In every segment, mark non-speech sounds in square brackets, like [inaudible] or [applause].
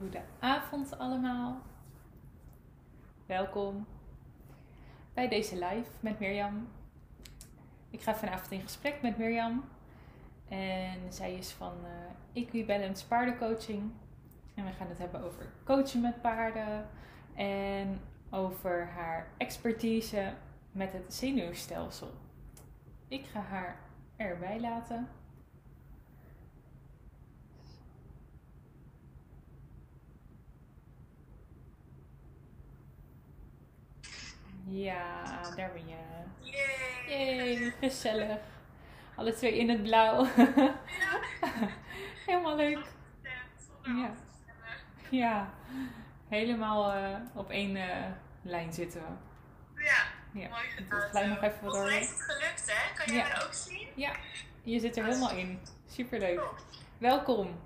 Goedenavond allemaal. Welkom bij deze live met Mirjam. Ik ga vanavond in gesprek met Mirjam. En zij is van uh, Equibalance Paardencoaching. En we gaan het hebben over coachen met paarden. En over haar expertise met het zenuwstelsel. Ik ga haar erbij laten. Ja, daar ben je. Yay! Yay, gezellig. Alle twee in het blauw. [laughs] Helemaal leuk. Ja. Ja, helemaal uh, op één uh, lijn zitten we. Ja, Ja. mooi gedaan. gelijk nog even wat Volgens mij door. is het gelukt, hè? Kan jij Ja. mij ook zien? Ja, je zit er helemaal in. Superleuk. Cool. Welkom.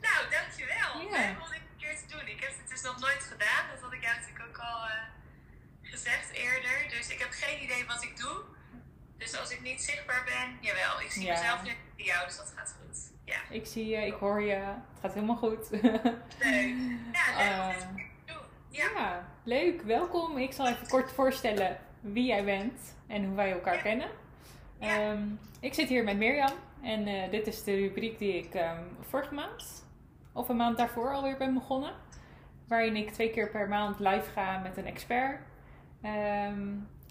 Nou, dankjewel. Ja. Een keer te doen. Ik heb het dus nog nooit gedaan. Dat had ik natuurlijk ook al eh, gezegd eerder. Dus ik heb geen idee wat ik doe. Dus als ik niet zichtbaar ben, jawel. Ik zie Ja. mezelf nu in jou, dus dat gaat goed. Ja, Ik zie je, ik hoor je. Het gaat helemaal goed. leuk. Ja, leuk doen. Ja. Ja, leuk. Welkom. Ik zal even kort voorstellen wie jij bent en hoe wij elkaar Ja. kennen. Ehm, ik zit hier met Mirjam en eh, dit is de rubriek die ik ehm, vorige maand of een maand daarvoor alweer ben begonnen. Waarin ik twee keer per maand live ga met een expert. Ehm,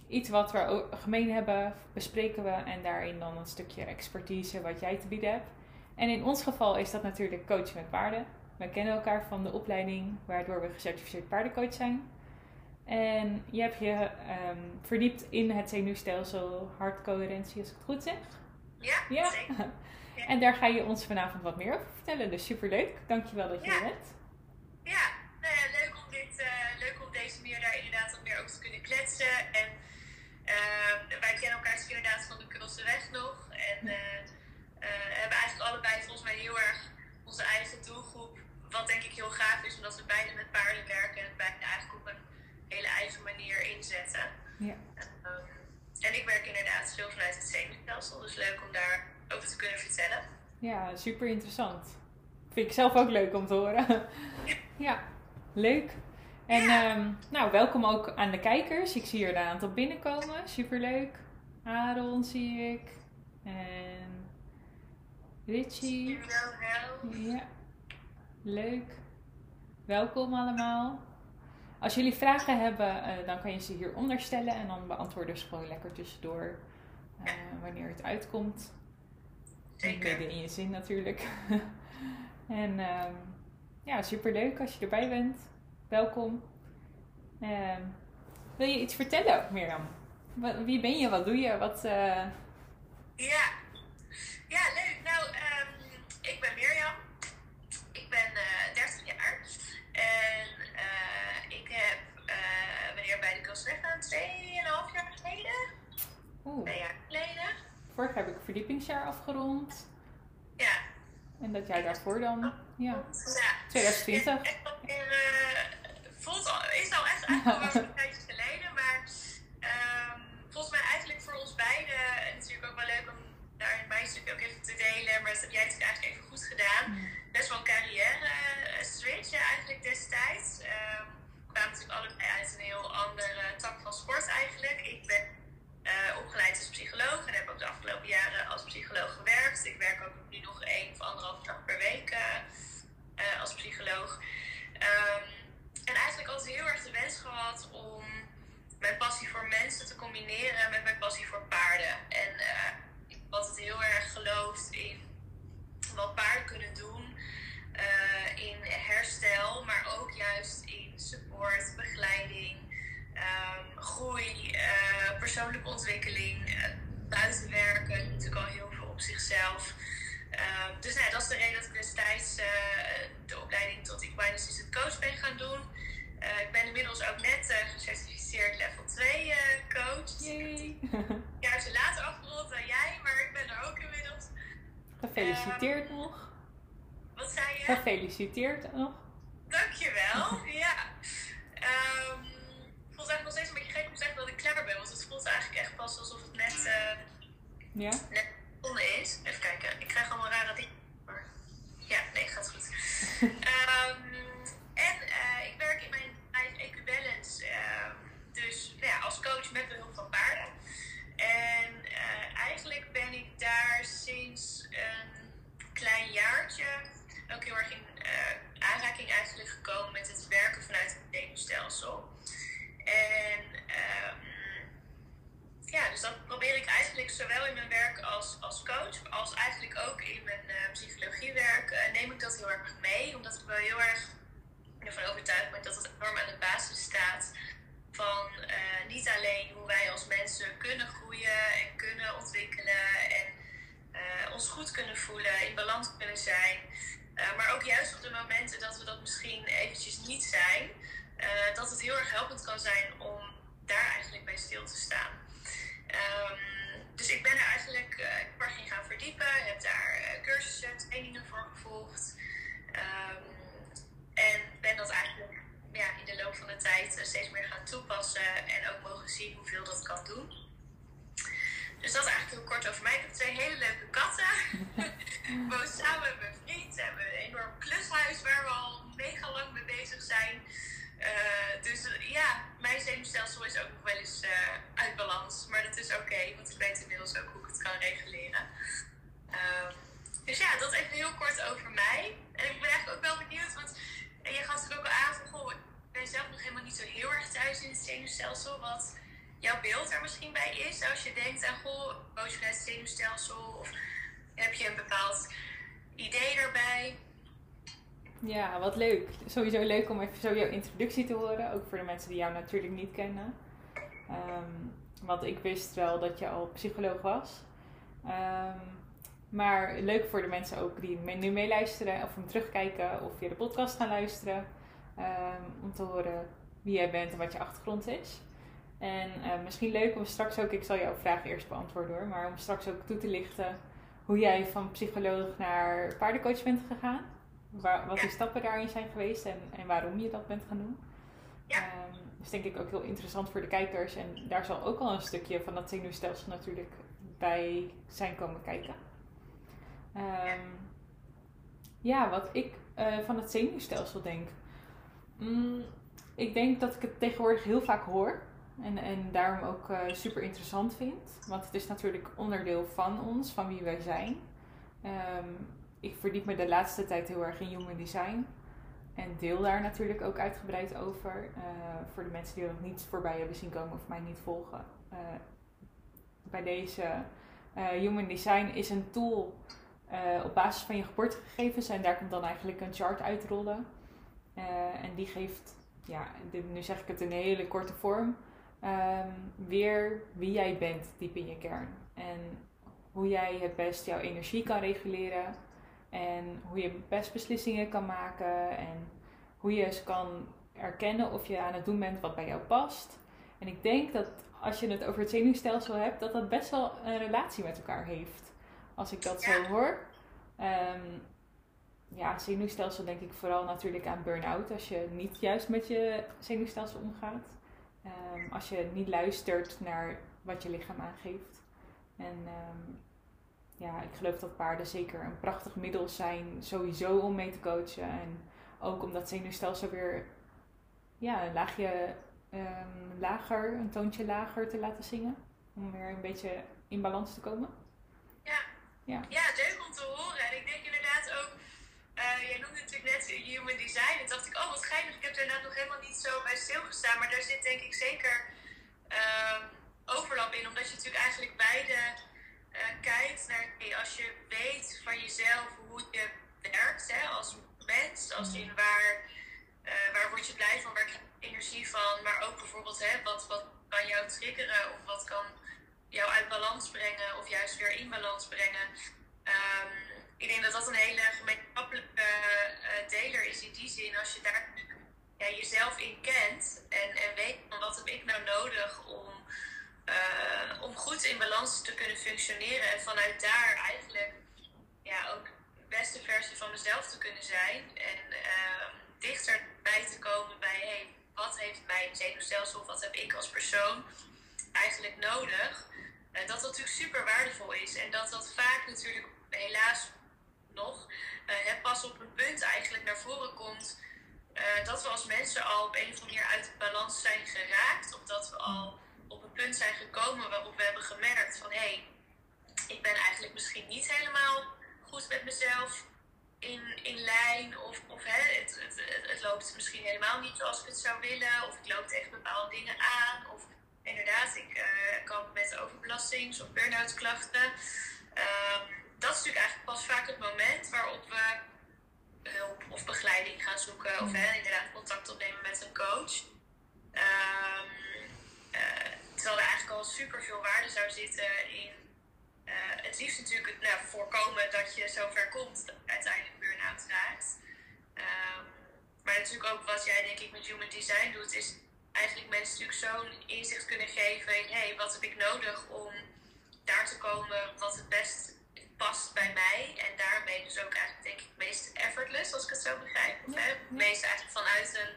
iets wat we gemeen hebben, bespreken we en daarin dan een stukje expertise wat jij te bieden hebt. En in ons geval is dat natuurlijk coachen met paarden. We kennen elkaar van de opleiding, waardoor we gecertificeerd paardencoach zijn. En je hebt je ehm, verdiept in het zenuwstelsel, hartcoherentie, als ik het goed zeg. Ja, Ja. zeker. [laughs] En daar ga je ons vanavond wat meer over vertellen. Dus superleuk. Dankjewel dat je Ja. er bent. Ja, leuk om, dit, eh, leuk om op deze manier daar inderdaad wat meer over te En eh, wij kennen elkaar dus inderdaad van de Kulse Weg nog. En eh, eh, hebben eigenlijk allebei volgens mij heel erg onze eigen doelgroep. Wat denk ik heel gaaf is, omdat we beide met paarden werken en beide eigenlijk op een hele eigen manier inzetten. Ja. Ehm, en ik werk inderdaad veel vanuit het zenuwstelsel, dus leuk om daarover te kunnen vertellen. Ja, super interessant. Vind ik zelf ook leuk om te horen. [laughs] ja, leuk. En ehm, nou, welkom ook aan de kijkers. Ik zie hier een aantal binnenkomen. Superleuk. Aaron zie ik. En Richie. Ja, leuk. Welkom allemaal. Als jullie vragen hebben, eh, dan kan je ze hieronder stellen en dan beantwoorden ze gewoon lekker tussendoor eh, wanneer het uitkomt. Zeker. midden in je zin natuurlijk. [laughs] en ehm, ja, superleuk als je erbij bent. Welkom. Ehm, wil je iets vertellen, Mirjam? Wie ben je? Wat doe je? Wat, eh, Ja, ja leuk. Nou, ehm, ik ben Mirjam. Ik ben eh 30 jaar. En eh, ik heb, hier bij de Kast weggaan 2,5 jaar geleden. Oeh, Twee jaar geleden. vorig heb ik verdiepingsjaar afgerond. Ja. En dat jaar daarvoor dan? Ja, ja. 2020. Echt wel weer, eh, voelt al, is al echt eigenlijk al een [laughs] tijdje geleden. Maar ehm, volgens mij eigenlijk voor ons beiden, en natuurlijk ook wel leuk om daar in mijn stuk ook even te delen. Maar dat heb jij natuurlijk eigenlijk even goed gedaan. best wel een carrière eh, switch eigenlijk destijds. Ehm, we kwamen natuurlijk allebei uit een heel andere tak van sport eigenlijk. Ik ben eh, opgeleid als psycholoog en heb ook de afgelopen jaren als psycholoog gewerkt. Ik werk ook nu nog één of anderhalf dag per week eh, eh, als psycholoog. Ehm, en eigenlijk altijd heel erg de wens gehad om mijn passie voor mensen te combineren met mijn passie voor paarden. En eh, ik heb altijd heel erg geloofd in wat paarden kunnen doen eh, in herstel, maar ook juist in support, begeleiding, ehm, groei, eh, persoonlijke ontwikkeling, buitenwerken, natuurlijk al heel veel op zichzelf. Ehm, dus nou, dat is de reden dat ik destijds eh, de opleiding tot Equine Assistant Coach ben gaan doen. Eh, ik ben inmiddels ook net eh, gecertificeerd level 2 eh, coach. Dus ik Yay! [laughs] jaartje later afgerond dan jij, maar ik ben er ook inmiddels. Gefeliciteerd nog. Wat zei je? Gefeliciteerd nog. Dankjewel, [laughs] ja. Ehm voelt eigenlijk nog steeds een beetje gek om te zeggen dat ik klaar ben, want het voelt eigenlijk echt pas alsof het net, Ja? net zonde is. Even kijken, ik krijg allemaal rare dingen. Maar ja, nee, gaat goed. [laughs] Ehm, en eh, ik werk in mijn eigen Balance. Ehm, dus nou ja, als coach met behulp van paarden. En eh, eigenlijk ben ik daar sinds een klein jaartje ook heel erg in eh, aanraking eigenlijk gekomen met het werken vanuit het zenuwstelsel. En zowel in mijn werk als, als coach, als eigenlijk ook in mijn uh, psychologiewerk, uh, neem ik dat heel erg mee. Omdat ik wel heel erg ervan overtuigd ben dat het enorm aan de basis staat van uh, niet alleen hoe wij als mensen kunnen groeien en kunnen ontwikkelen en ons goed kunnen voelen, in balans kunnen zijn. maar ook juist op de momenten dat we dat misschien eventjes niet zijn, dat het heel erg helpend kan zijn om daar eigenlijk bij stil te staan. Um, dus ik ben er eigenlijk uh, ik ben gaan verdiepen, heb daar uh, cursussen, trainingen voor gevolgd. Um, en ben dat eigenlijk ja, in de loop van de tijd uh, steeds meer gaan toepassen en ook mogen zien hoeveel dat kan doen. Dus dat is eigenlijk heel kort over mij. Ik heb twee hele leuke katten. [laughs] ik woon samen met mijn vriend. We hebben een enorm klushuis waar we al mega lang mee bezig zijn. Uh, dus ja, mijn zenuwstelsel is ook nog wel eens uh, uit balans. Maar dat is oké, want ik weet inmiddels ook hoe ik het kan reguleren. Uh, dus ja, dat even heel kort over mij. En ik ben eigenlijk ook wel benieuwd, want je gaf het ook al aan van, goh, ik ben zelf nog helemaal niet zo heel erg thuis in het zenuwstelsel. Wat jouw beeld er misschien bij is, als je denkt aan, goh, het zenuwstelsel. Of heb je een bepaald idee daarbij? Ja, wat leuk. Sowieso leuk om even zo jouw introductie te horen. Ook voor de mensen die jou natuurlijk niet kennen. Um, want ik wist wel dat je al psycholoog was. Um, maar leuk voor de mensen ook die nu meeluisteren of hem terugkijken of via de podcast gaan luisteren. Um, om te horen wie jij bent en wat je achtergrond is. En uh, misschien leuk om straks ook, ik zal jouw vraag eerst beantwoorden hoor, maar om straks ook toe te lichten hoe jij van psycholoog naar paardencoach bent gegaan waar, wat die stappen daarin zijn geweest en, en waarom je dat bent gaan doen. Ja. Um, is denk ik ook heel interessant voor de kijkers. En daar zal ook al een stukje van dat zenuwstelsel natuurlijk bij zijn komen kijken. Um, ja, wat ik uh, van het zenuwstelsel denk. Mm, ik denk dat ik het tegenwoordig heel vaak hoor. En, en daarom ook uh, super interessant vind. Want het is natuurlijk onderdeel van ons, van wie wij zijn. Um, ik verdiep me de laatste tijd heel erg in human design. En deel daar natuurlijk ook uitgebreid over. Uh, voor de mensen die er nog niet voorbij hebben zien komen of mij niet volgen. Uh, bij deze uh, Human Design is een tool op basis van je geboortegegevens. En daar komt dan eigenlijk een chart uitrollen. en die geeft, ja, dit, nu zeg ik het in een hele korte vorm. Um, weer wie jij bent, diep in je kern. En hoe jij het best jouw energie kan reguleren en hoe je best beslissingen kan maken. En hoe je eens kan erkennen of je aan het doen bent wat bij jou past. En ik denk dat als je het over het zenuwstelsel hebt, dat dat best wel een relatie met elkaar heeft. Als ik dat zo hoor. Um, ja, zenuwstelsel denk ik vooral natuurlijk aan burn-out. Als je niet juist met je zenuwstelsel omgaat. Um, als je niet luistert naar wat je lichaam aangeeft. En um, ja, ik geloof dat paarden zeker een prachtig middel zijn, sowieso om mee te coachen. En ook om dat zenuwstelsel weer ja, een laagje um, lager, een toontje lager te laten zingen. Om weer een beetje in balans te komen. Ja, ja. ja leuk om te horen. En ik denk inderdaad ook, uh, jij noemde natuurlijk net human design. En dacht ik, oh wat geinig, ik heb daar nou nog helemaal niet zo bij stilgestaan. Maar daar zit denk ik zeker uh, overlap in. Omdat je natuurlijk eigenlijk beide kijkt naar als je weet van jezelf hoe je werkt hè, als mens, als in waar, uh, waar word je blij van, waar krijg je energie van, maar ook bijvoorbeeld hè, wat, wat kan jou triggeren of wat kan jou uit balans brengen of juist weer in balans brengen. Um, ik denk dat dat een hele gemeenschappelijke uh, deler is in die zin, als je daar ja, jezelf in kent en, en weet van wat heb ik nou nodig om uh, om goed in balans te kunnen functioneren. En vanuit daar eigenlijk ja, ook de beste versie van mezelf te kunnen zijn. En uh, dichterbij te komen bij hey, wat heeft mijn zenuwstelsel of wat heb ik als persoon eigenlijk nodig. Uh, dat dat natuurlijk super waardevol is. En dat dat vaak natuurlijk helaas nog het pas op een punt eigenlijk naar voren komt. dat we als mensen al op een of andere manier uit balans zijn geraakt. Of dat we al punt zijn gekomen waarop we hebben gemerkt van hé, hey, ik ben eigenlijk misschien niet helemaal goed met mezelf in, in lijn. Of, of hè, het, het, het, loopt misschien helemaal niet zoals ik het zou willen. Of ik loop tegen bepaalde dingen aan. Of inderdaad, ik uh, kamp met overbelastings- of burn-out klachten. Um, dat is natuurlijk eigenlijk pas vaak het moment waarop we hulp of begeleiding gaan zoeken. Of hè, inderdaad contact opnemen met een coach. Um, uh, terwijl er eigenlijk al super veel waarde zou zitten in uh, het liefst natuurlijk nou, voorkomen dat je zover komt dat je uiteindelijk burn-out raakt. Um, maar natuurlijk ook wat jij denk ik met Human Design doet, is eigenlijk mensen natuurlijk zo'n inzicht kunnen geven in hey, wat heb ik nodig om daar te komen wat het best past bij mij. En daarmee dus ook eigenlijk denk ik het meest effortless, als ik het zo begrijp. Of, hè, het meest eigenlijk vanuit een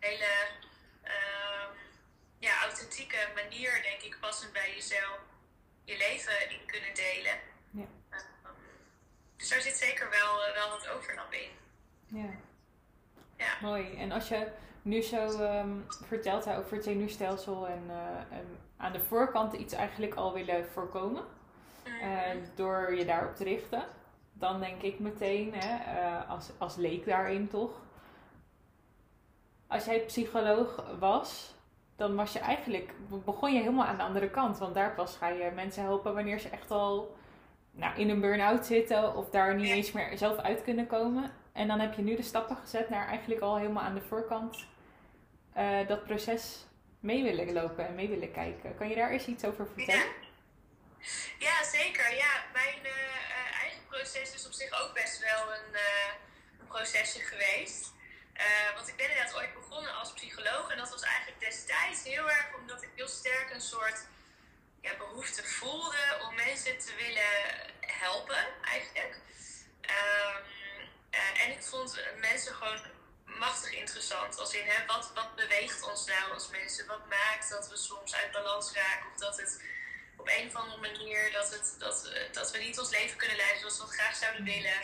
hele um, ja, authentieke manier, denk ik, passend bij jezelf je leven in kunnen delen. Ja. Um, dus daar zit zeker wel, wel wat overlap in. Ja. ja. Mooi. En als je nu zo um, vertelt over het zenuwstelsel en, uh, en, aan de voorkant iets eigenlijk al willen voorkomen, uh, door je daarop te richten, dan denk ik meteen, hè, uh, als, als leek daarin toch, als jij psycholoog was, dan was je eigenlijk, begon je helemaal aan de andere kant. Want daar pas ga je mensen helpen wanneer ze echt al nou, in een burn-out zitten of daar niet eens meer zelf uit kunnen komen. En dan heb je nu de stappen gezet naar eigenlijk al helemaal aan de voorkant uh, dat proces mee willen lopen en mee willen kijken. Kan je daar eens iets over vertellen? Ja, ja zeker. Ja, mijn uh, eigen proces is op zich ook best wel een, uh, een procesje geweest. Uh, want ik ben inderdaad ooit begonnen als psycholoog. En dat was eigenlijk destijds heel erg omdat ik heel sterk een soort behoefte voelde om mensen te willen helpen, eigenlijk. Um, uh, en ik vond mensen gewoon machtig interessant. Als in, hè, wat, wat beweegt ons nou als mensen? Wat maakt dat we soms uit balans raken? Of dat het op een of andere manier, dat, het, dat, dat we niet ons leven kunnen leiden zoals we het graag zouden willen.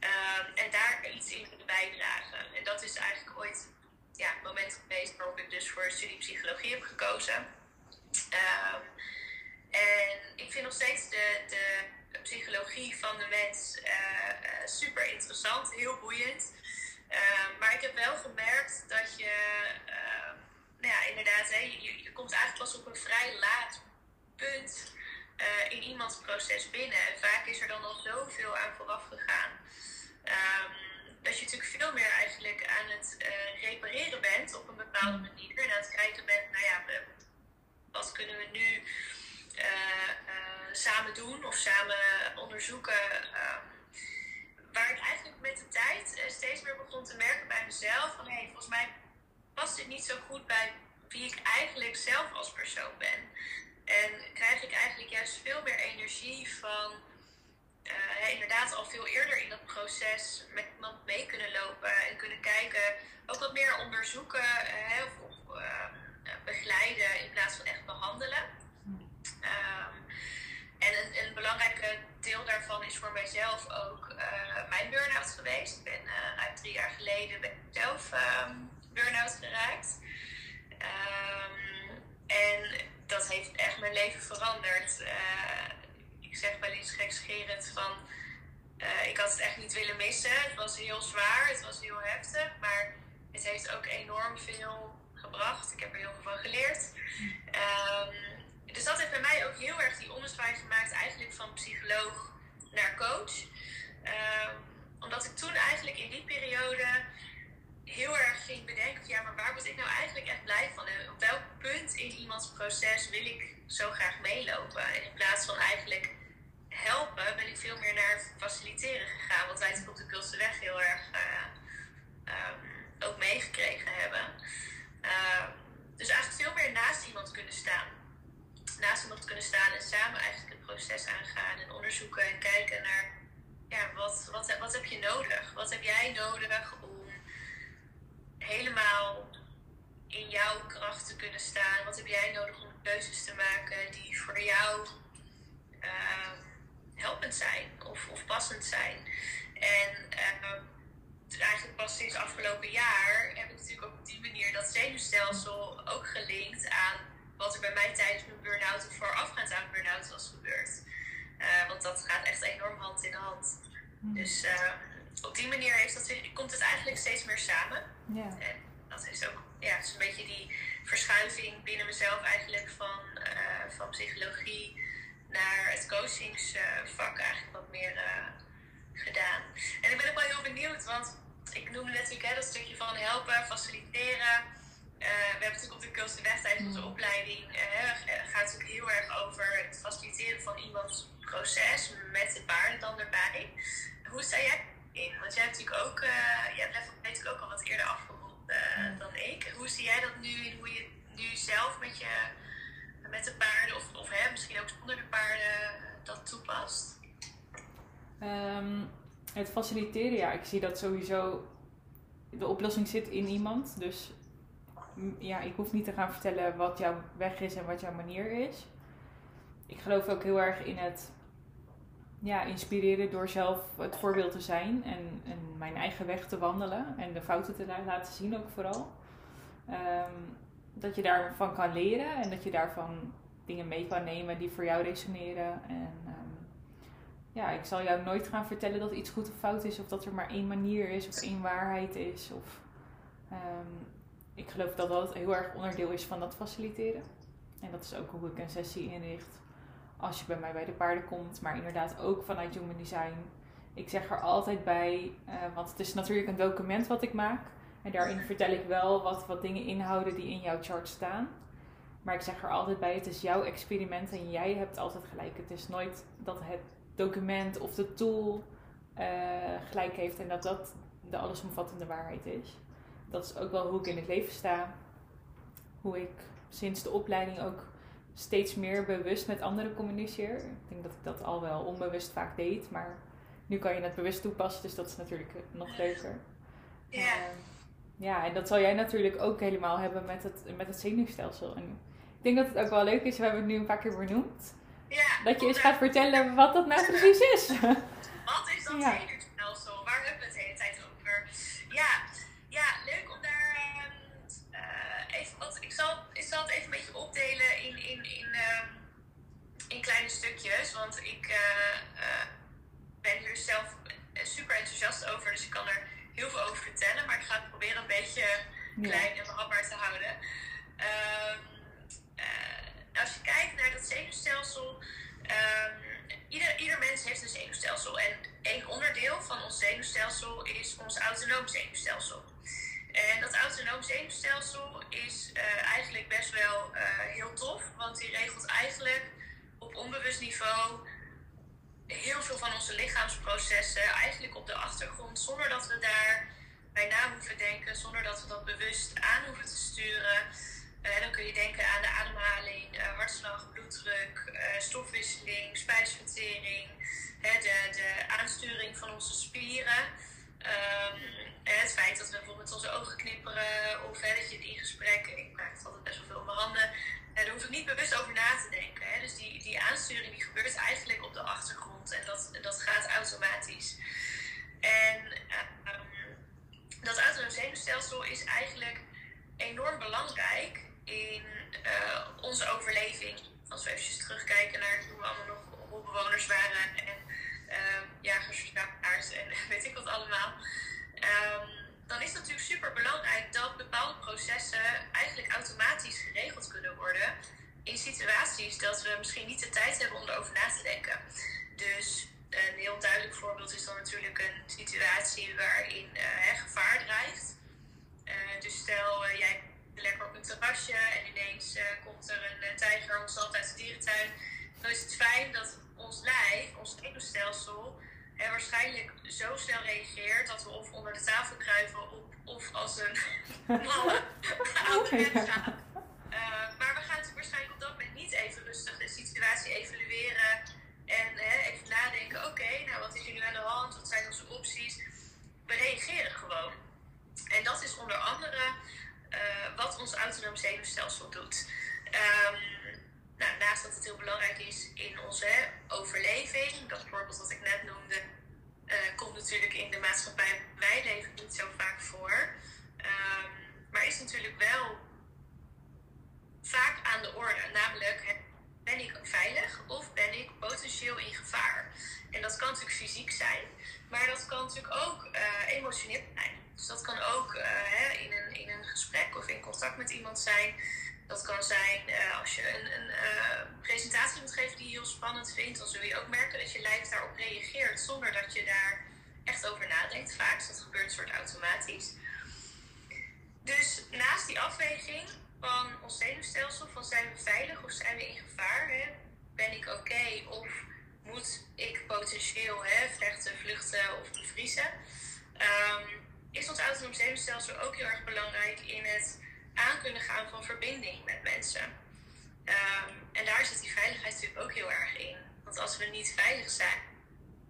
Um, en daar iets in bijdragen. En dat is eigenlijk ooit ja, het moment geweest waarop ik dus voor studie psychologie heb gekozen. Um, en ik vind nog steeds de, de psychologie van de mens uh, uh, super interessant, heel boeiend. Uh, maar ik heb wel gemerkt dat je, nou ja, inderdaad, hè, je, je komt eigenlijk pas op een vrij laat punt uh, in iemands proces binnen. En vaak is er dan al zoveel aan vooraf gegaan. Um, dat je natuurlijk veel meer eigenlijk aan het uh, repareren bent op een bepaalde mm. manier. En aan het kijken bent, nou ja, wat kunnen we nu uh, samen doen of samen onderzoeken. Um, waar ik eigenlijk met de tijd steeds meer begon te merken bij mezelf. Van hé, hey, volgens mij past dit niet zo goed bij wie ik eigenlijk zelf als persoon ben. En krijg ik eigenlijk juist veel meer energie van uh, inderdaad al veel eerder in dat proces met iemand mee kunnen lopen en kunnen kijken, ook wat meer onderzoeken uh, of, uh, begeleiden in plaats van echt behandelen. Um, en een, belangrijk deel daarvan is voor mijzelf ook mijn burn-out geweest. Ik ben ruim drie jaar geleden ben zelf um, burn-out geraakt. En dat heeft echt mijn leven veranderd. Zeg wel eens gekscherend van... Uh, ik had het echt niet willen missen. Het was heel zwaar, het was heel heftig. Maar het heeft ook enorm veel gebracht. Ik heb er heel veel van geleerd. Um, dus dat heeft bij mij ook heel erg die ommezwaai gemaakt... eigenlijk van psycholoog naar coach. Um, omdat ik toen eigenlijk in die periode heel erg ging bedenken: ja, maar waar word ik nou eigenlijk echt blij van? En op welk punt in iemands proces wil ik zo graag meelopen? En in plaats van eigenlijk helpen, ben ik veel meer naar faciliteren gegaan, wat wij op de Kulseweg heel erg uh, um, ook meegekregen hebben. Uh, dus eigenlijk veel meer naast iemand kunnen staan. Naast iemand kunnen staan en samen eigenlijk het proces aangaan en onderzoeken en kijken naar ja, wat, wat, wat heb je nodig? Wat heb jij nodig om helemaal in jouw kracht te kunnen staan? Wat heb jij nodig om keuzes te maken die voor jou helpend zijn of, of passend zijn? En uh, eigenlijk pas sinds afgelopen jaar heb ik natuurlijk ook op die manier dat zenuwstelsel ook gelinkt aan wat er bij mij tijdens mijn burn-out of voorafgaand aan burn-out was gebeurd. Uh, want dat gaat echt enorm hand in hand. Hmm. Dus uh, op die manier heeft dat, komt het eigenlijk steeds meer samen. Ja. En dat is ook ja, is een beetje die verschuiving binnen mezelf eigenlijk van, uh, van psychologie naar het coachingsvak eigenlijk wat meer gedaan. En ik ben ook wel heel benieuwd, want ik noemde net hè, dat stukje van helpen, faciliteren. Uh, we hebben natuurlijk op de Weg tijdens onze mm. opleiding uh, gaat het natuurlijk heel erg over het faciliteren van iemands proces met de paarden dan erbij. Hoe sta jij in? Want jij hebt natuurlijk ook, uh, jij hebt level natuurlijk ook al wat eerder afgerond mm. dan ik. Hoe zie jij dat nu in hoe je nu zelf met, je, met de paarden of, of hè, misschien ook zonder de paarden dat toepast? Um, het faciliteren, ja, ik zie dat sowieso de oplossing zit in iemand. Dus ja, ik hoef niet te gaan vertellen wat jouw weg is en wat jouw manier is. Ik geloof ook heel erg in het ja, inspireren door zelf het voorbeeld te zijn en, en mijn eigen weg te wandelen en de fouten te laten zien ook vooral. Ehm, dat je daarvan kan leren en dat je daarvan dingen mee kan nemen die voor jou resoneren. En um, ja, ik zal jou nooit gaan vertellen dat iets goed of fout is of dat er maar één manier is of één waarheid is. Of, um, ik geloof dat dat heel erg onderdeel is van dat faciliteren. En dat is ook hoe ik een sessie inricht als je bij mij bij de paarden komt. Maar inderdaad ook vanuit Human Design. Ik zeg er altijd bij, uh, want het is natuurlijk een document wat ik maak. En daarin vertel ik wel wat, wat dingen inhouden die in jouw chart staan. Maar ik zeg er altijd bij, het is jouw experiment en jij hebt altijd gelijk. Het is nooit dat het document of de tool uh, gelijk heeft en dat dat de allesomvattende waarheid is dat is ook wel hoe ik in het leven sta. Hoe ik sinds de opleiding ook steeds meer bewust met anderen communiceer. Ik denk dat ik dat al wel onbewust vaak deed, maar nu kan je het bewust toepassen, dus dat is natuurlijk nog leuker. Ja. Uh, ja, en dat zal jij natuurlijk ook helemaal hebben met het, met het zenuwstelsel. En ik denk dat het ook wel leuk is, we hebben het nu een paar keer benoemd. Ja, dat je eens gaat vertellen wat dat nou precies is. [laughs] Wat is dat ja. zenuwstelsel? Waar hebben we het de hele tijd over? Ja, ja, leuk om daar uh, even wat. Ik zal, ik zal het even een beetje opdelen in, in, in, uh, in kleine stukjes. Want ik uh, ben hier zelf super enthousiast over. Dus ik kan er heel veel over vertellen. Maar ik ga het proberen een beetje klein en behapbaar te houden. Ehm, als je kijkt naar dat zenuwstelsel. Um, ieder, ieder mens heeft een zenuwstelsel. En één onderdeel van ons zenuwstelsel is ons autonoom zenuwstelsel. En dat autonoom zenuwstelsel is uh, eigenlijk best wel uh, heel tof, want die regelt eigenlijk op onbewust niveau heel veel van onze lichaamsprocessen eigenlijk op de achtergrond, zonder dat we daar bij na hoeven denken, zonder dat we dat bewust aan hoeven te sturen. Uh, dan kun je denken aan de ademhaling, hartslag, bloeddruk, stofwisseling, spijsvertering, hè, de, aansturing van onze spieren. Um, het feit dat we bijvoorbeeld onze ogen knipperen of dat je in gesprek, ik maak het altijd best wel veel op mijn handen, daar hoef ik niet en dat, dat gaat automatisch. En um, dat autonoom zenuwstelsel is eigenlijk enorm belangrijk in uh, onze overleving. Als we even terugkijken naar toen we allemaal nog holbewoners waren en uh, jagers, verzamelaars en [laughs] weet ik wat allemaal. Um, dan is het natuurlijk super belangrijk dat bepaalde processen eigenlijk automatisch geregeld kunnen worden. In situaties dat we misschien niet de tijd hebben om erover na te denken. Dus een heel duidelijk voorbeeld is dan natuurlijk een situatie waarin uh, gevaar drijft. Uh, dus stel, uh, jij lekker op een terrasje en ineens komt er een tijger ons uit de dierentuin. Dan is het fijn dat ons lijf, ons zenuwstelsel, en waarschijnlijk zo snel reageert dat we of onder de tafel kruipen of, of als een [laughs] malle oude mens gaan. Maar we gaan natuurlijk waarschijnlijk op dat moment niet even rustig de situatie evalueren en even nadenken: oké, nou wat is nu aan de hand? Wat zijn onze opties? We reageren gewoon. En dat is onder andere uh, wat ons autonoom zenuwstelsel doet. Um, nou, naast dat het heel belangrijk is in onze overleving, dat voorbeeld wat ik net noemde, uh, komt natuurlijk in de maatschappij wij leven niet zo vaak voor. Um, maar is natuurlijk wel vaak aan de orde. Namelijk, ben ik veilig of ben ik potentieel in gevaar? En dat kan natuurlijk fysiek zijn, maar dat kan natuurlijk ook uh, emotioneel zijn. Dus dat kan ook uh, hè, in, een, in een gesprek of in contact met iemand zijn. Dat kan zijn uh, als je een, een presentatie moet geven die je heel spannend vindt, dan zul je ook merken dat je lijf daarop reageert zonder dat je daar echt over nadenkt. Vaak, dat gebeurt soort automatisch. Dus naast die afweging van ons zenuwstelsel, van zijn we veilig of zijn we in gevaar? Hè? Ben ik oké of moet ik potentieel hè, vluchten, vluchten of bevriezen? Um, is ons autonoom zenuwstelsel ook heel erg belangrijk in het aan kunnen gaan van verbinding met mensen. Um, en daar zit die veiligheid natuurlijk ook heel erg in. Want als we niet veilig zijn,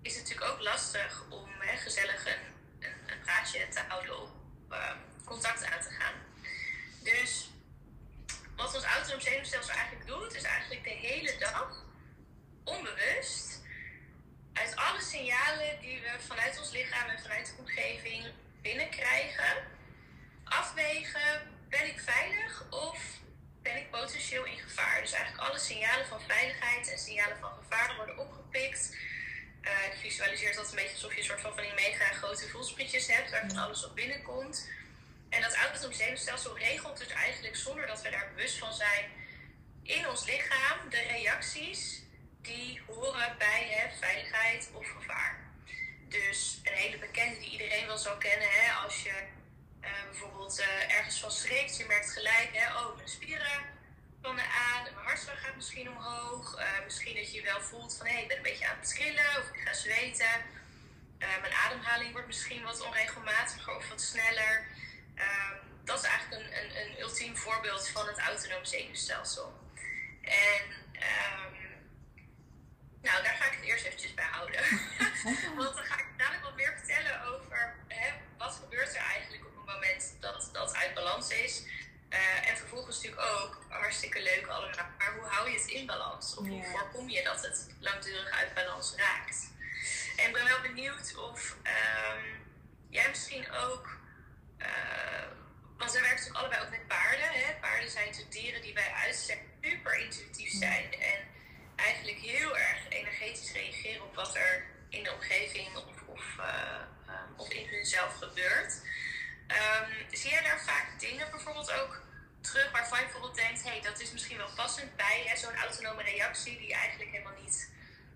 is het natuurlijk ook lastig om hè, gezellig een, een, praatje te houden of um, contact aan te gaan. Dus wat ons autonoom zenuwstelsel eigenlijk doet, is eigenlijk de hele dag onbewust uit alle signalen die we vanuit ons lichaam en vanuit de omgeving binnenkrijgen, afwegen: ben ik veilig of ben ik potentieel in gevaar? Dus eigenlijk alle signalen van veiligheid en signalen van gevaar worden opgepikt. Uh, ik visualiseer dat een beetje alsof je een soort van, van die mega grote voelsprietjes hebt, waar van alles op binnenkomt. En dat autonoom zenuwstelsel regelt dus eigenlijk zonder dat we daar bewust van zijn in ons lichaam de reacties die horen bij hè, veiligheid of gevaar. Dus een hele bekende die iedereen wel zou kennen, hè, als je uh, bijvoorbeeld uh, ergens van schrikt, je merkt gelijk, hè, oh, mijn spieren spannen aan, mijn hartslag gaat misschien omhoog. Uh, misschien dat je wel voelt van hé, hey, ik ben een beetje aan het trillen of ik ga zweten. mijn ademhaling wordt misschien wat onregelmatiger of wat sneller. Ehm, dat is eigenlijk een, een, een ultiem voorbeeld van het autonoom zenuwstelsel. En um, nou, daar ga ik het eerst eventjes bij houden. [laughs] Want dan ga ik dadelijk wat meer vertellen over hè, wat gebeurt er eigenlijk op het moment dat dat uit balans is. Uh, en vervolgens natuurlijk ook, hartstikke leuk allemaal, maar hoe hou je het in balans? Of hoe voorkom je dat het langdurig uit balans raakt? En ik ben wel benieuwd of um, jij misschien ook want wij werken natuurlijk allebei ook met paarden. Hè? Paarden zijn natuurlijk dieren die bij uitstek super intuïtief zijn. En eigenlijk heel erg energetisch reageren op wat er in de omgeving of, of, uh, of in hunzelf gebeurt. Um, zie jij daar vaak dingen bijvoorbeeld ook terug waarvan je bijvoorbeeld denkt: hé, hey, dat is misschien wel passend bij zo'n autonome reactie die eigenlijk helemaal niet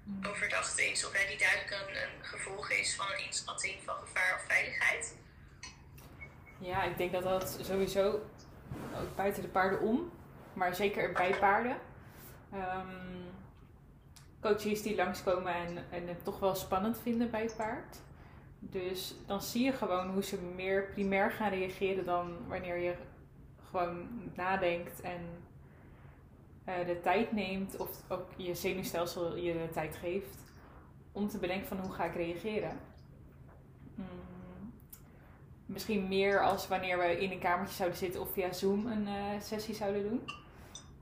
mm. overdacht is, of hè, die duidelijk een, een gevolg is van een inschatting van gevaar of veiligheid? Ja, ik denk dat dat sowieso ook buiten de paarden om, maar zeker bij paarden. Um, coaches die langskomen en, en het toch wel spannend vinden bij het paard. Dus dan zie je gewoon hoe ze meer primair gaan reageren dan wanneer je gewoon nadenkt en uh, de tijd neemt of ook je zenuwstelsel je de tijd geeft om te bedenken van hoe ga ik reageren misschien meer als wanneer we in een kamertje zouden zitten of via Zoom een uh, sessie zouden doen.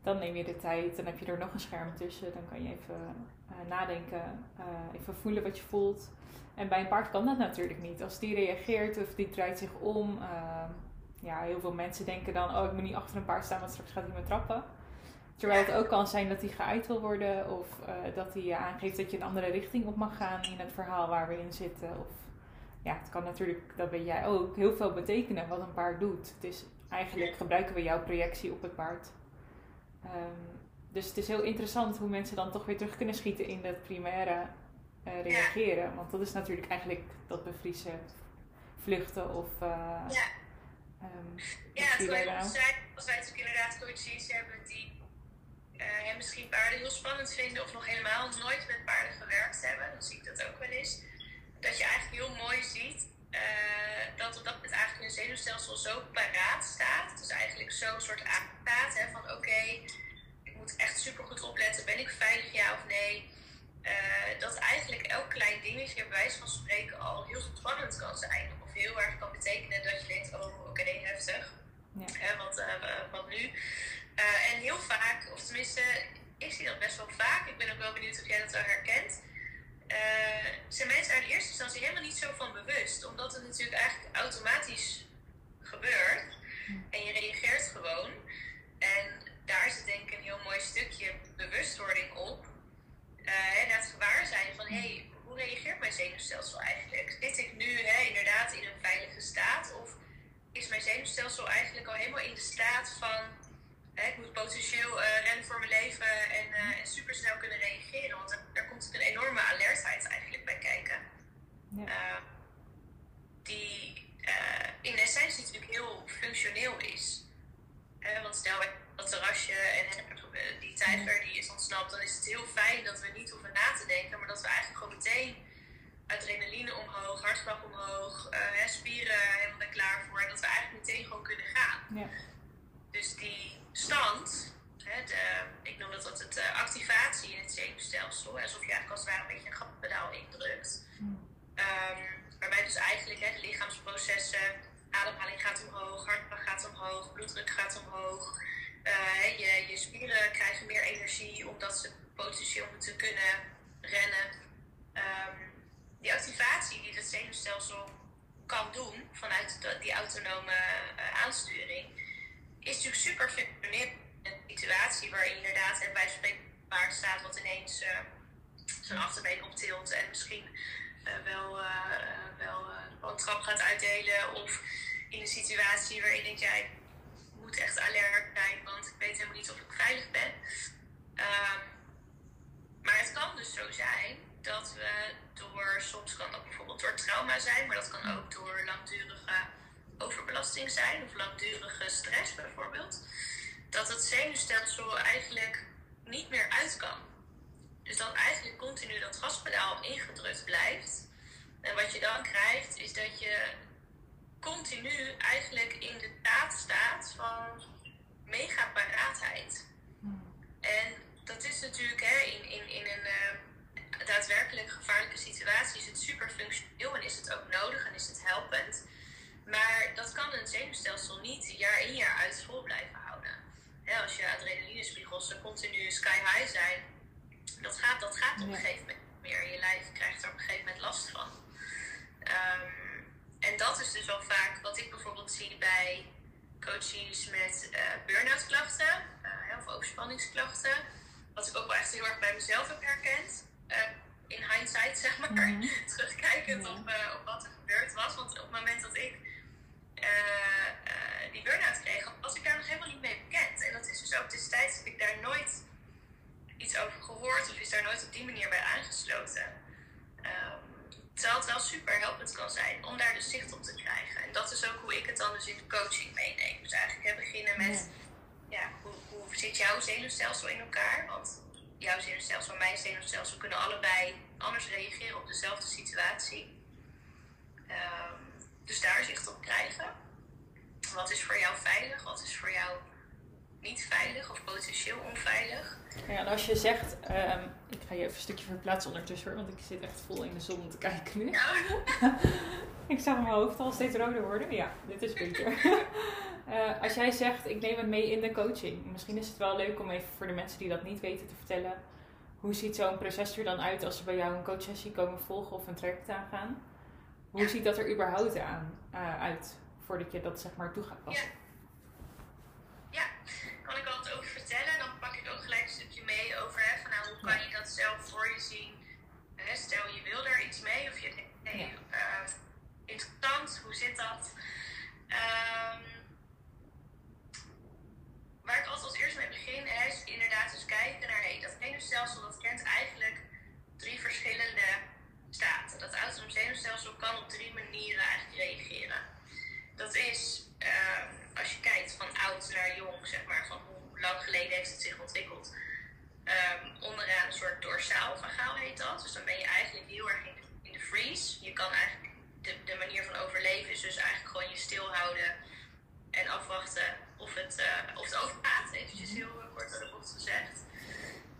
Dan neem je de tijd, dan heb je er nog een scherm tussen. Dan kan je even uh, nadenken, uh, even voelen wat je voelt. En bij een paard kan dat natuurlijk niet. Als die reageert of die draait zich om. ja, heel veel mensen denken dan, oh ik moet niet achter een paard staan, want straks gaat hij me trappen. Terwijl het ook kan zijn dat hij geëid wil worden of dat hij aangeeft dat je een andere richting op mag gaan in het verhaal waar we in zitten. Of ja, het kan natuurlijk, dat weet jij ook, heel veel betekenen wat een paard doet. Het is, eigenlijk gebruiken we jouw projectie op het paard. Um, dus het is heel interessant hoe mensen dan toch weer terug kunnen schieten in dat primaire uh, reageren. Want dat is natuurlijk eigenlijk dat bevriezen, vluchten of. Uh, ja, um, ja het kan je zijn als wij natuurlijk inderdaad coaches hebben die uh, misschien paarden heel spannend vinden of nog helemaal nooit met paarden gewerkt hebben. Dan zie ik dat ook wel eens dat je eigenlijk heel mooi ziet uh, dat op dat moment eigenlijk een zenuwstelsel zo paraat staat. Dus eigenlijk zo'n soort aanstaat hè, van oké, ik moet echt super goed opletten, ben ik veilig ja of nee. Uh, dat eigenlijk elk klein dingetje, bij wijze van spreken, al heel spannend kan zijn. Of heel erg kan betekenen dat je denkt, oh oké, okay, heftig. Ja. wat, uh, wat nu? en heel vaak, of tenminste, ik zie dat best wel vaak. Ik ben ook wel benieuwd of jij dat wel herkent eh, zijn mensen uit eerste instantie helemaal niet zo van bewust. Omdat het natuurlijk eigenlijk automatisch gebeurt. Hm. En je reageert gewoon. En daar zit denk ik een heel mooi stukje bewustwording op. Uh, en het gewaar zijn van hé, hey, hoe reageert mijn zenuwstelsel eigenlijk? Zit ik nu inderdaad in een veilige staat? Of is mijn zenuwstelsel eigenlijk al helemaal in de staat van ik moet potentieel uh, rennen voor mijn leven en, uh, en supersnel kunnen reageren. Want daar, komt een enorme alertheid eigenlijk bij kijken. Ja. Uh, die in essentie natuurlijk heel functioneel is. want stel dat terrasje en die tijger die is ontsnapt, dan is het heel fijn dat we niet hoeven na te denken, maar dat we eigenlijk gewoon meteen adrenaline omhoog, hartslag omhoog, spieren helemaal er klaar voor en dat we eigenlijk meteen gewoon kunnen gaan. Ja. Dus die stand, hè, de, ik noem dat altijd de activatie in het zenuwstelsel, alsof je eigenlijk als het ware een beetje een gaspedaal indrukt. Um, waarbij dus eigenlijk hè, de lichaamsprocessen, ademhaling gaat omhoog, hartslag gaat omhoog, bloeddruk gaat omhoog. Uh, je, je spieren krijgen meer energie omdat ze potentieel moeten kunnen rennen. Um, die activatie die het zenuwstelsel kan doen vanuit die autonome uh, aansturing, is natuurlijk super functioneel. Een situatie waarin inderdaad en spreken paard staat wat ineens uh, zijn achterbeen optilt en misschien uh, wel, wel, wel een trap gaat uitdelen. Of in een situatie waarin je denkt, jij moet echt alert zijn, want ik weet helemaal niet of ik veilig ben. Uh, maar het kan dus zo zijn dat we door, soms kan dat bijvoorbeeld door trauma zijn, maar dat kan ook door langdurige overbelasting zijn of langdurige stress bijvoorbeeld, dat het zenuwstelsel eigenlijk niet meer uit kan. Dus dat eigenlijk continu dat gaspedaal ingedrukt blijft. En wat je dan krijgt, is dat je continu eigenlijk in de staat staat van mega paraatheid. En dat is natuurlijk hè, in, in, in een uh, daadwerkelijk gevaarlijke situatie is het super functioneel en is het ook nodig en is het helpend. Maar dat kan een zenuwstelsel niet jaar in jaar uit vol blijven houden. Als je adrenalinespiegels continu sky high zijn, dat gaat, dat gaat op een gegeven moment meer. Je lijf krijgt er op een gegeven moment last van. Um, en dat is dus wel vaak wat ik bijvoorbeeld zie bij coaches met uh, burn-out klachten uh, of overspanningsklachten. Wat ik ook wel echt heel erg bij mezelf heb herkend. Uh, in hindsight, zeg maar. Mm -hmm. [laughs] Terugkijkend op, op wat er gebeurd was. Want op het moment dat ik die burn-out kreeg, was ik daar nog helemaal niet mee bekend. En dat is dus ook destijds heb ik daar nooit iets over gehoord of is daar nooit op die manier bij aangesloten. Um, Terwijl het wel super helpend kan zijn om daar dus zicht op te krijgen. En dat is ook hoe ik het dan dus in de coaching meeneem. Dus eigenlijk hè, beginnen met, ja, hoe, hoe zit jouw zenuwstelsel in elkaar? Want jouw zenuwstelsel en mijn zenuwstelsel kunnen allebei anders reageren op dezelfde situatie. Um, dus daar zicht op krijgen. Wat is voor jou veilig? Wat is voor jou niet veilig of potentieel onveilig? Ja, en als je zegt, um, ik ga je even een stukje verplaatsen ondertussen, want ik zit echt vol in de zon te kijken nu. Ja. [laughs] ik zag mijn hoofd al steeds roder worden. Ja, dit is beter. uh, [laughs] als jij zegt, ik neem het mee in de coaching. Misschien is het wel leuk om even voor de mensen die dat niet weten te vertellen. Hoe ziet zo'n proces er dan uit als ze bij jou een coachsessie komen volgen of een traject aangaan? Hoe ziet dat er überhaupt aan, uh, uit voordat je dat zeg maar toe gaat passen? Ja. ja, kan ik altijd over vertellen. Dan pak ik ook gelijk een stukje mee over hè, van, nou, hoe kan je dat zelf voor je zien. Hè, stel je wil er iets mee of je denkt, nee, ja. uh, interessant, hoe zit dat? Um, waar ik altijd als eerste mee begin hè, is inderdaad eens kijken naar hey, dat zenuwstelsel dat kent eigenlijk drie verschillende staten. Dat autonoom zenuwstelsel kan op drie manieren eigenlijk reageren. Dat is um, als je kijkt van oud naar jong, zeg maar, van hoe lang geleden heeft het zich ontwikkeld. Um, onderaan een soort dorsaal vagaal heet dat. Dus dan ben je eigenlijk heel erg in de, in de freeze. Je kan eigenlijk, de, de manier van overleven is dus eigenlijk gewoon je stilhouden en afwachten of het, uh, of het overgaat. Eventjes heel kort door de bocht gezegd.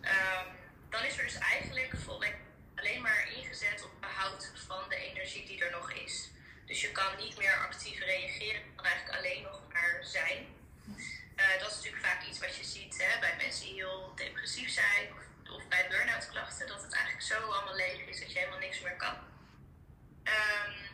Um, dan is er dus eigenlijk volgens alleen maar ingezet op behoud van de energie die er nog is. Dus je kan niet meer actief reageren, je kan eigenlijk alleen nog maar zijn. Uh, dat is natuurlijk vaak iets wat je ziet hè, bij mensen die heel depressief zijn of, bij burn-out klachten, dat het eigenlijk zo allemaal leeg is dat je helemaal niks meer kan. Um,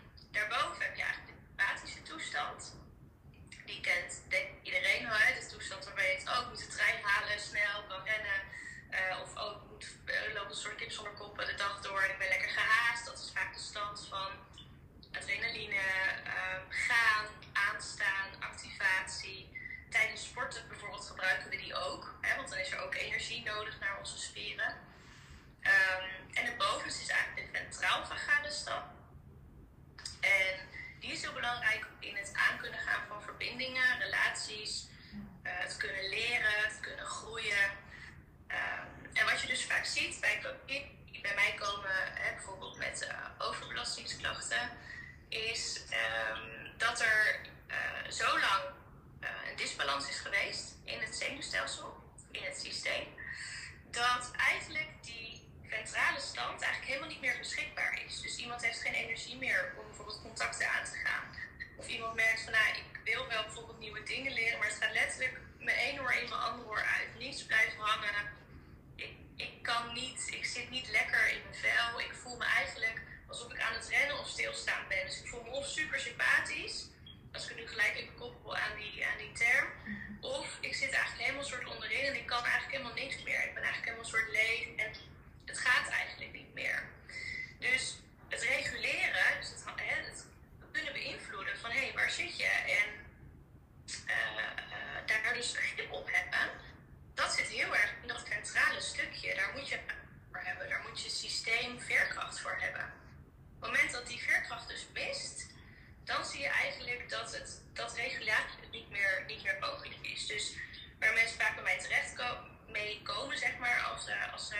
als, uh, als ze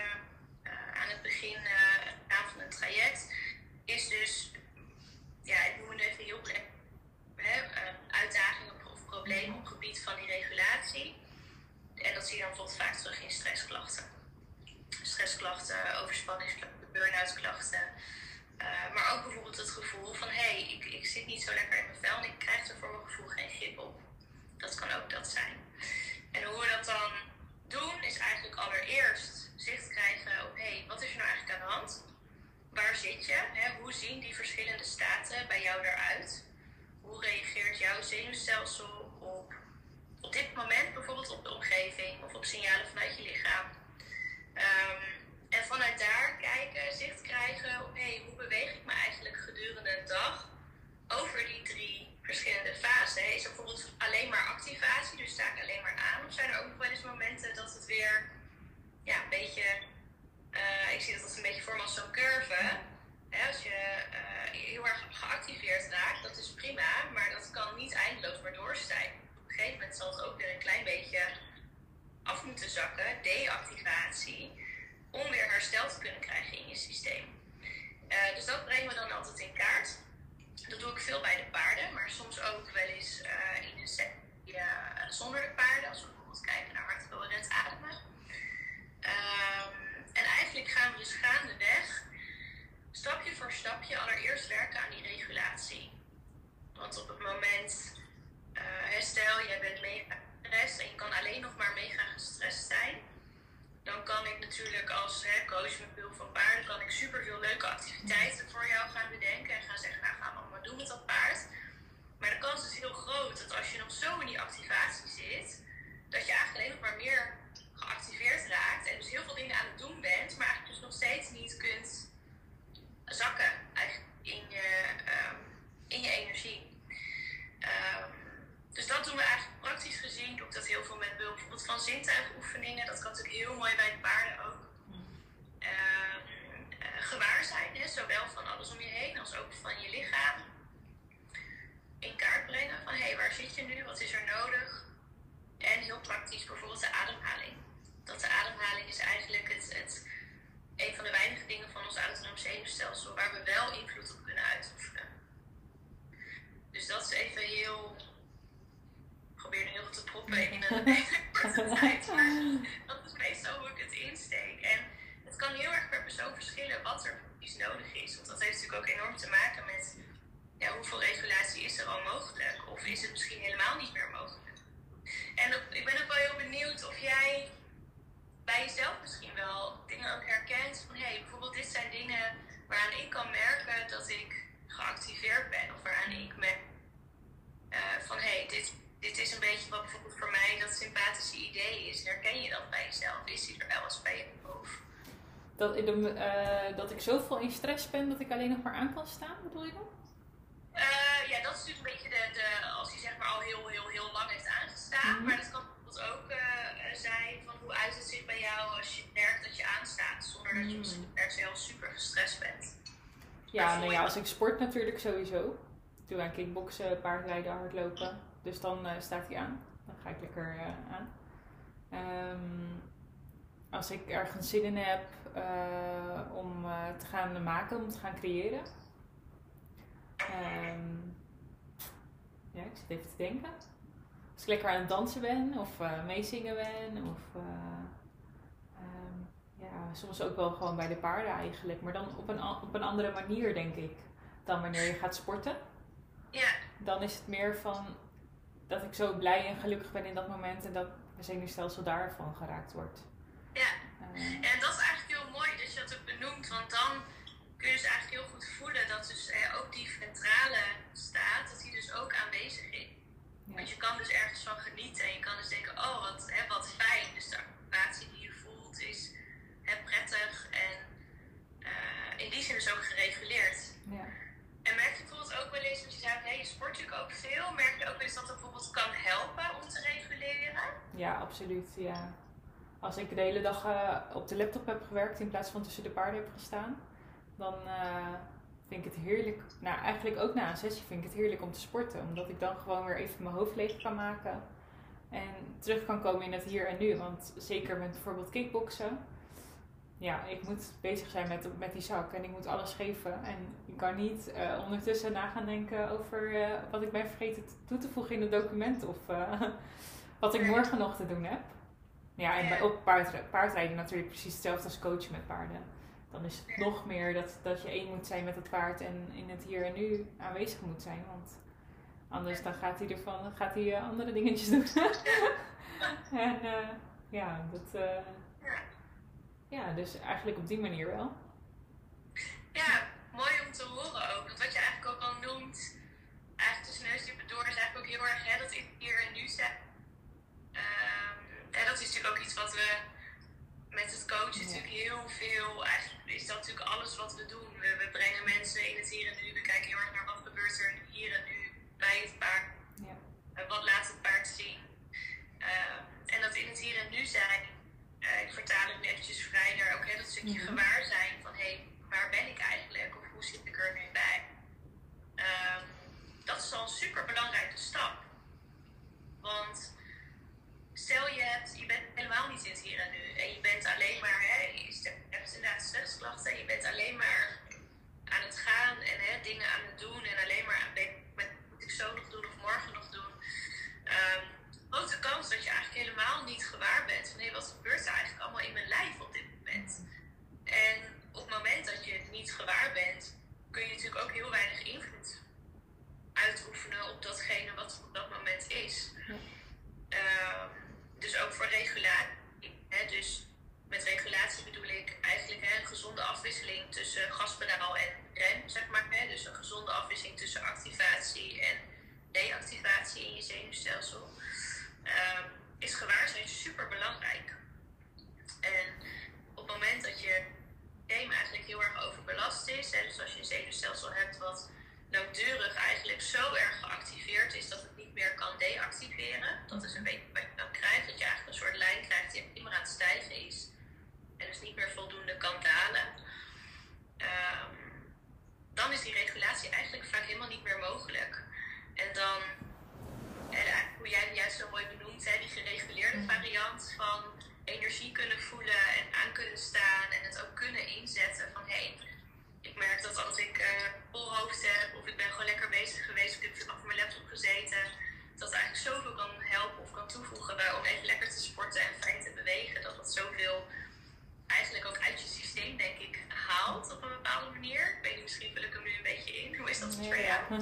aan het begin uh, van een traject, is dus, ja, ik noem het even heel breed, uitdagingen of problemen op gebied van die regulatie. En dat zie je dan bijvoorbeeld vaak terug in stressklachten. Stressklachten, overspanningsklachten, burn-out klachten. Uh, maar ook bijvoorbeeld het gevoel van hé, hey, ik, ik zit niet zo lekker in mijn vel en ik krijg er voor mijn gevoel geen grip op. Dat kan ook dat zijn. En hoe we dat dan doen, is eigenlijk allereerst zicht krijgen op hé, wat is er nou eigenlijk aan de hand? Waar zit je? Hè? Hoe zien die verschillende staten bij jou eruit? Hoe reageert jouw zenuwstelsel op, dit moment bijvoorbeeld op de omgeving of op signalen vanuit je lichaam? Um, en vanuit daar kijken, zicht krijgen op hé, hoe beweeg ik me eigenlijk gedurende een dag over die drie verschillende fasen. Is bijvoorbeeld alleen maar activatie, dus sta ik alleen maar aan? Of zijn er ook nog wel eens momenten dat het weer ja, een beetje, uh, ik zie dat als een beetje vorm als zo'n curve. Hè, als je uh, heel erg geactiveerd raakt, dat is prima, maar dat kan niet eindeloos maar doorstijgen. Op een gegeven moment zal het ook weer een klein beetje af moeten zakken, deactivatie, om weer herstel te kunnen krijgen in je systeem. Uh, dus dat brengen we dan altijd in kaart. Dat doe ik veel bij de paarden, maar soms ook wel eens in een set zonder de paarden. Als we bijvoorbeeld kijken naar hartcoherent ademen. Um, en eigenlijk gaan we dus gaandeweg, stapje voor stapje, allereerst werken aan die regulatie. Want op het moment, uh, herstel, jij bent mega gestrest en je kan alleen nog maar mega gestrest zijn. Dan kan ik natuurlijk als hè, coach met behulp van paarden, kan ik super veel leuke activiteiten voor jou gaan bedenken. En gaan zeggen, nou gaan we allemaal doen met dat paard. Maar de kans is heel groot dat als je nog zo in die activatie zit, dat je eigenlijk alleen nog maar meer geactiveerd raakt en dus heel veel dingen aan het doen bent, maar eigenlijk dus nog steeds niet kunt zakken in je, um, in je energie. Um, dus dat doen we eigenlijk praktisch gezien. Doe ik dat heel veel met behulp bijvoorbeeld van zintuigoefeningen. Dat kan natuurlijk heel mooi bij de paarden ook. Uh, uh, gewaar zijn, zowel van alles om je heen als ook van je lichaam. In kaart brengen van hey, waar zit je nu? Wat is er nodig? En heel praktisch bijvoorbeeld de ademhaling dat de ademhaling is eigenlijk het, het, een van de weinige dingen van ons autonoom zenuwstelsel waar we wel invloed op kunnen uitoefenen. Dus dat is even heel. Ik probeer nu heel veel te proppen in een korte tijd. Maar dat is meestal hoe ik het insteek. En het kan heel erg per persoon verschillen wat er precies nodig is. Want dat heeft natuurlijk ook enorm te maken met ja, hoeveel regulatie is er al mogelijk? Of is het misschien helemaal niet meer mogelijk? En ik ben ook wel heel benieuwd of jij bij jezelf misschien wel dingen ook herkent van hey, bijvoorbeeld dit zijn dingen waaraan ik kan merken dat ik geactiveerd ben of waaraan ik merk uh, van hé, hey, dit, dit is een beetje wat bijvoorbeeld voor mij dat sympathische idee is. Herken je dat bij jezelf? Is die er wel eens bij je hoofd? Dat, ik, uh, dat ik zoveel in stress ben dat ik alleen nog maar aan kan staan, bedoel je dat? Uh, ja, dat is natuurlijk een beetje de, de, als hij zeg maar al heel, heel, heel lang heeft aangestaan. Mm -hmm. Maar dat kan bijvoorbeeld ook uh, zei, van hoe uit het zich bij jou als je merkt dat je aanstaat, zonder dat je misschien per se super gestrest bent. Ja, nou ja, als ik sport natuurlijk sowieso. Doe aan kickboksen, paardrijden, hardlopen. Dus dan uh, staat hij aan. Dan ga ik lekker uh, aan. Um, als ik ergens zin in heb uh, om te gaan maken, om te gaan creëren. Um, ja, ik zit even te denken. Als ik lekker aan het dansen ben of meezingen ben of um, ja, soms ook wel gewoon bij de paarden eigenlijk. Maar dan op een, op een andere manier denk ik dan wanneer je gaat sporten. Ja. Dan is het meer van dat ik zo blij en gelukkig ben in dat moment en dat mijn zenuwstelsel daarvan geraakt wordt. Ja. Uh, en dat is eigenlijk heel mooi dat je dat ook benoemt, want dan kun je dus eigenlijk heel goed voelen dat dus eh, ook die ventrale staat, dat die dus ook aanwezig is. Ja. Want je kan dus ergens van genieten en je kan dus denken, oh wat, hè, wat fijn. Dus de activatie die je voelt is hè, prettig en uh, in die zin dus ook gereguleerd. Ja. En merk je bijvoorbeeld ook wel eens, want je zei, hey, je sport natuurlijk ook veel, merk je ook wel eens dat het bijvoorbeeld kan helpen om te reguleren? Ja, absoluut, ja. Als ik de hele dag uh, op de laptop heb gewerkt in plaats van tussen de paarden heb gestaan, dan uh, vind ik het heerlijk, nou eigenlijk ook na een sessie vind ik het heerlijk om te sporten. Omdat ik dan gewoon weer even mijn hoofd leeg kan maken en terug kan komen in het hier en nu. Want zeker met bijvoorbeeld kickboksen, ja, ik moet bezig zijn met, met die zak en ik moet alles geven. En ik kan niet uh, ondertussen na gaan denken over uh, wat ik ben vergeten toe te voegen in het document of uh, wat ik morgen nog te doen heb. Ja, en bij, op paard, paardrijden natuurlijk precies hetzelfde als coachen met paarden. Dan is het nog meer dat, dat je één moet zijn met het paard en in het hier en nu aanwezig moet zijn. Want anders dan gaat hij ervan gaat hij, andere dingetjes doen. [laughs] en ja, dat ja, dus eigenlijk op die manier wel. Ja, mooi om te horen ook. Want wat je eigenlijk ook al noemt, eigenlijk tussen neus en door, is eigenlijk ook heel erg hè, dat ik hier en nu zet. Um, en dat is natuurlijk ook iets wat we met het coachen natuurlijk heel veel, eigenlijk is dat natuurlijk alles wat we doen.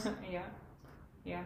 Voor jou?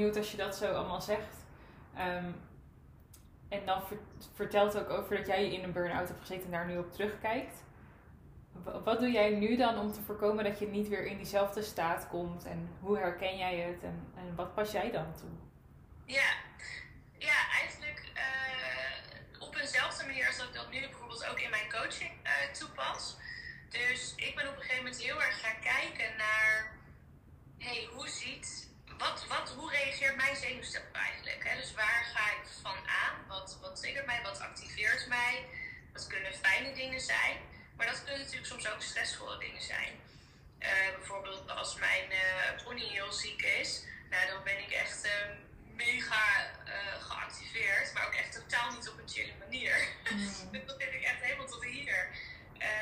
Benieuwd als je dat zo allemaal zegt. Um, en dan vertelt ook over dat jij in een burn-out hebt gezeten en daar nu op terugkijkt. Wat doe jij nu dan om te voorkomen dat je niet weer in diezelfde staat komt? En hoe herken jij het? En, wat pas jij dan toe? Ja, ja eigenlijk uh, op eenzelfde manier als dat ik dat nu bijvoorbeeld ook in mijn coaching uh, toepas. Dus ik ben op een gegeven moment heel erg gaan kijken naar... hey, hoe ziet wat, wat, hoe reageert mijn zenuwstelsel eigenlijk? Hè? Dus waar ga ik van aan? Wat, wat triggert mij? Wat activeert mij? Dat kunnen fijne dingen zijn, maar dat kunnen natuurlijk soms ook stressvolle dingen zijn. Uh, bijvoorbeeld als mijn uh, pony heel ziek is, nou, dan ben ik echt uh, mega geactiveerd, maar ook echt totaal niet op een chille manier. Mm. dus [laughs] dat vind ik echt helemaal tot hier.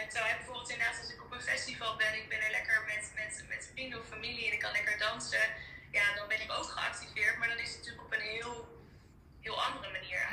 terwijl bijvoorbeeld inderdaad als ik op een festival ben, ik ben er lekker met, met, met vrienden of familie en ik kan lekker dansen ook geactiveerd. Maar dan is het natuurlijk op een heel, heel andere manier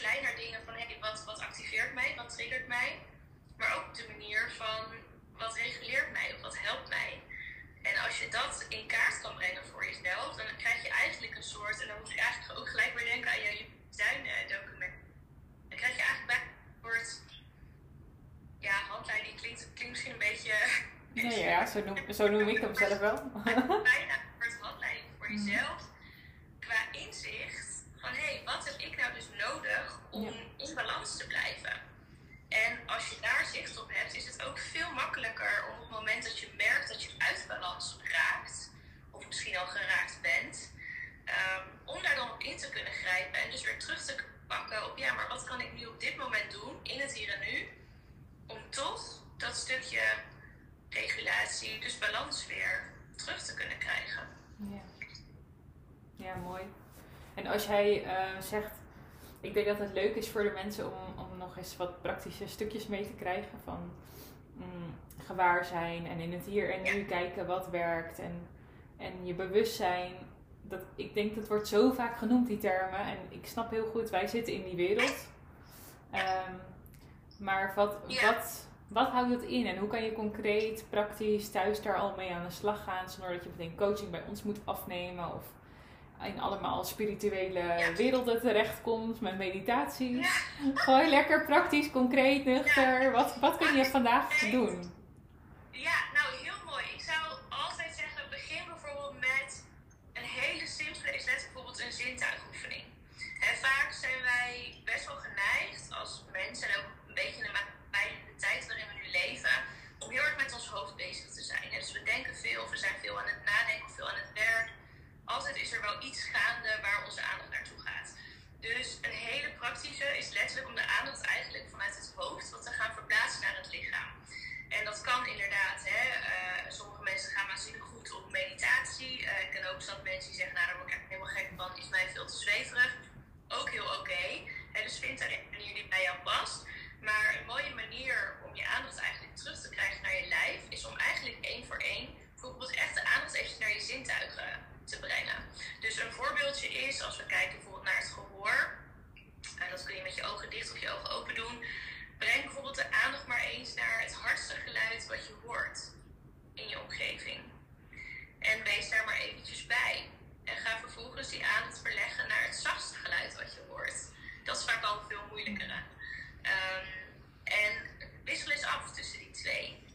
ook, ook klein naar dingen van hey, wat, wat activeert mij, wat triggert mij. Maar ook de manier van wat reguleert mij of wat helpt mij. En als je dat in kaart kan brengen voor jezelf, dan krijg je eigenlijk een soort, en dan moet je eigenlijk ook gelijk weer denken aan je document. Dan krijg je eigenlijk bij een soort ja, handleiding. Klinkt, klinkt misschien een beetje. [laughs] Nee, ja, zo noem, zo noem ik hem zelf wel. Bijna een [laughs] soort handleiding voor hmm. jezelf. Qua inzicht van hé, hey, wat heb ik nou dus nodig om in balans te blijven? En als je daar zicht op hebt, is het ook veel makkelijker om op het moment dat je merkt dat je uit balans raakt, of misschien al geraakt bent, um, om daar dan op in te kunnen grijpen en dus weer terug te pakken op ja, maar wat kan ik nu op dit moment doen, in het hier en nu, om toch dat stukje regulatie, dus balans weer terug te kunnen krijgen. Ja, ja mooi. En als jij uh, zegt, ik denk dat het leuk is voor de mensen om, om nog eens wat praktische stukjes mee te krijgen van mm, gewaar zijn en in het hier en nu kijken wat werkt en, en je bewustzijn dat, ik denk dat wordt zo vaak genoemd, die termen. En ik snap heel goed, wij zitten in die wereld. Um, maar wat, wat, wat houdt het in? En hoe kan je concreet, praktisch, thuis daar al mee aan de slag gaan? Zonder dat je meteen coaching bij ons moet afnemen. Of in allemaal spirituele werelden terechtkomt met meditaties. Gewoon lekker praktisch, concreet, nuchter. Wat, wat kun je vandaag doen? Ja, nou heel mooi. Ik zou altijd zeggen, begin bijvoorbeeld met hele simpele is net bijvoorbeeld een zintuigoefening. En vaak zijn wij best wel geneigd als mensen en ook een beetje in de, bij de tijd waarin we nu leven, om heel erg met ons hoofd bezig te zijn. Dus we denken veel, we zijn veel aan het er wel iets gaande waar onze aandacht naartoe gaat. Dus een hele praktische is letterlijk om de aandacht eigenlijk vanuit het hoofd wat te gaan verplaatsen naar het lichaam. En dat kan inderdaad. Hè. Uh, sommige mensen gaan waanzinnig goed op meditatie. Uh, ik ken ook zat mensen die zeggen, nou daar word ik helemaal gek van, is mij veel te zweverig. Ook heel oké. Okay. Dus vind daar een manier die bij jou past. Maar een mooie manier om je aandacht eigenlijk terug te krijgen naar je lijf, is om eigenlijk één voor één bijvoorbeeld echt de aandacht even naar je zintuigen brengen. Dus een voorbeeldje is, als we kijken bijvoorbeeld naar het gehoor, en dat kun je met je ogen dicht of je ogen open doen, breng bijvoorbeeld de aandacht maar eens naar het hardste geluid wat je hoort in je omgeving. En wees daar maar eventjes bij. En ga vervolgens die aandacht verleggen naar het zachtste geluid wat je hoort. Dat is vaak al veel moeilijker. Um, en wissel eens af tussen die twee.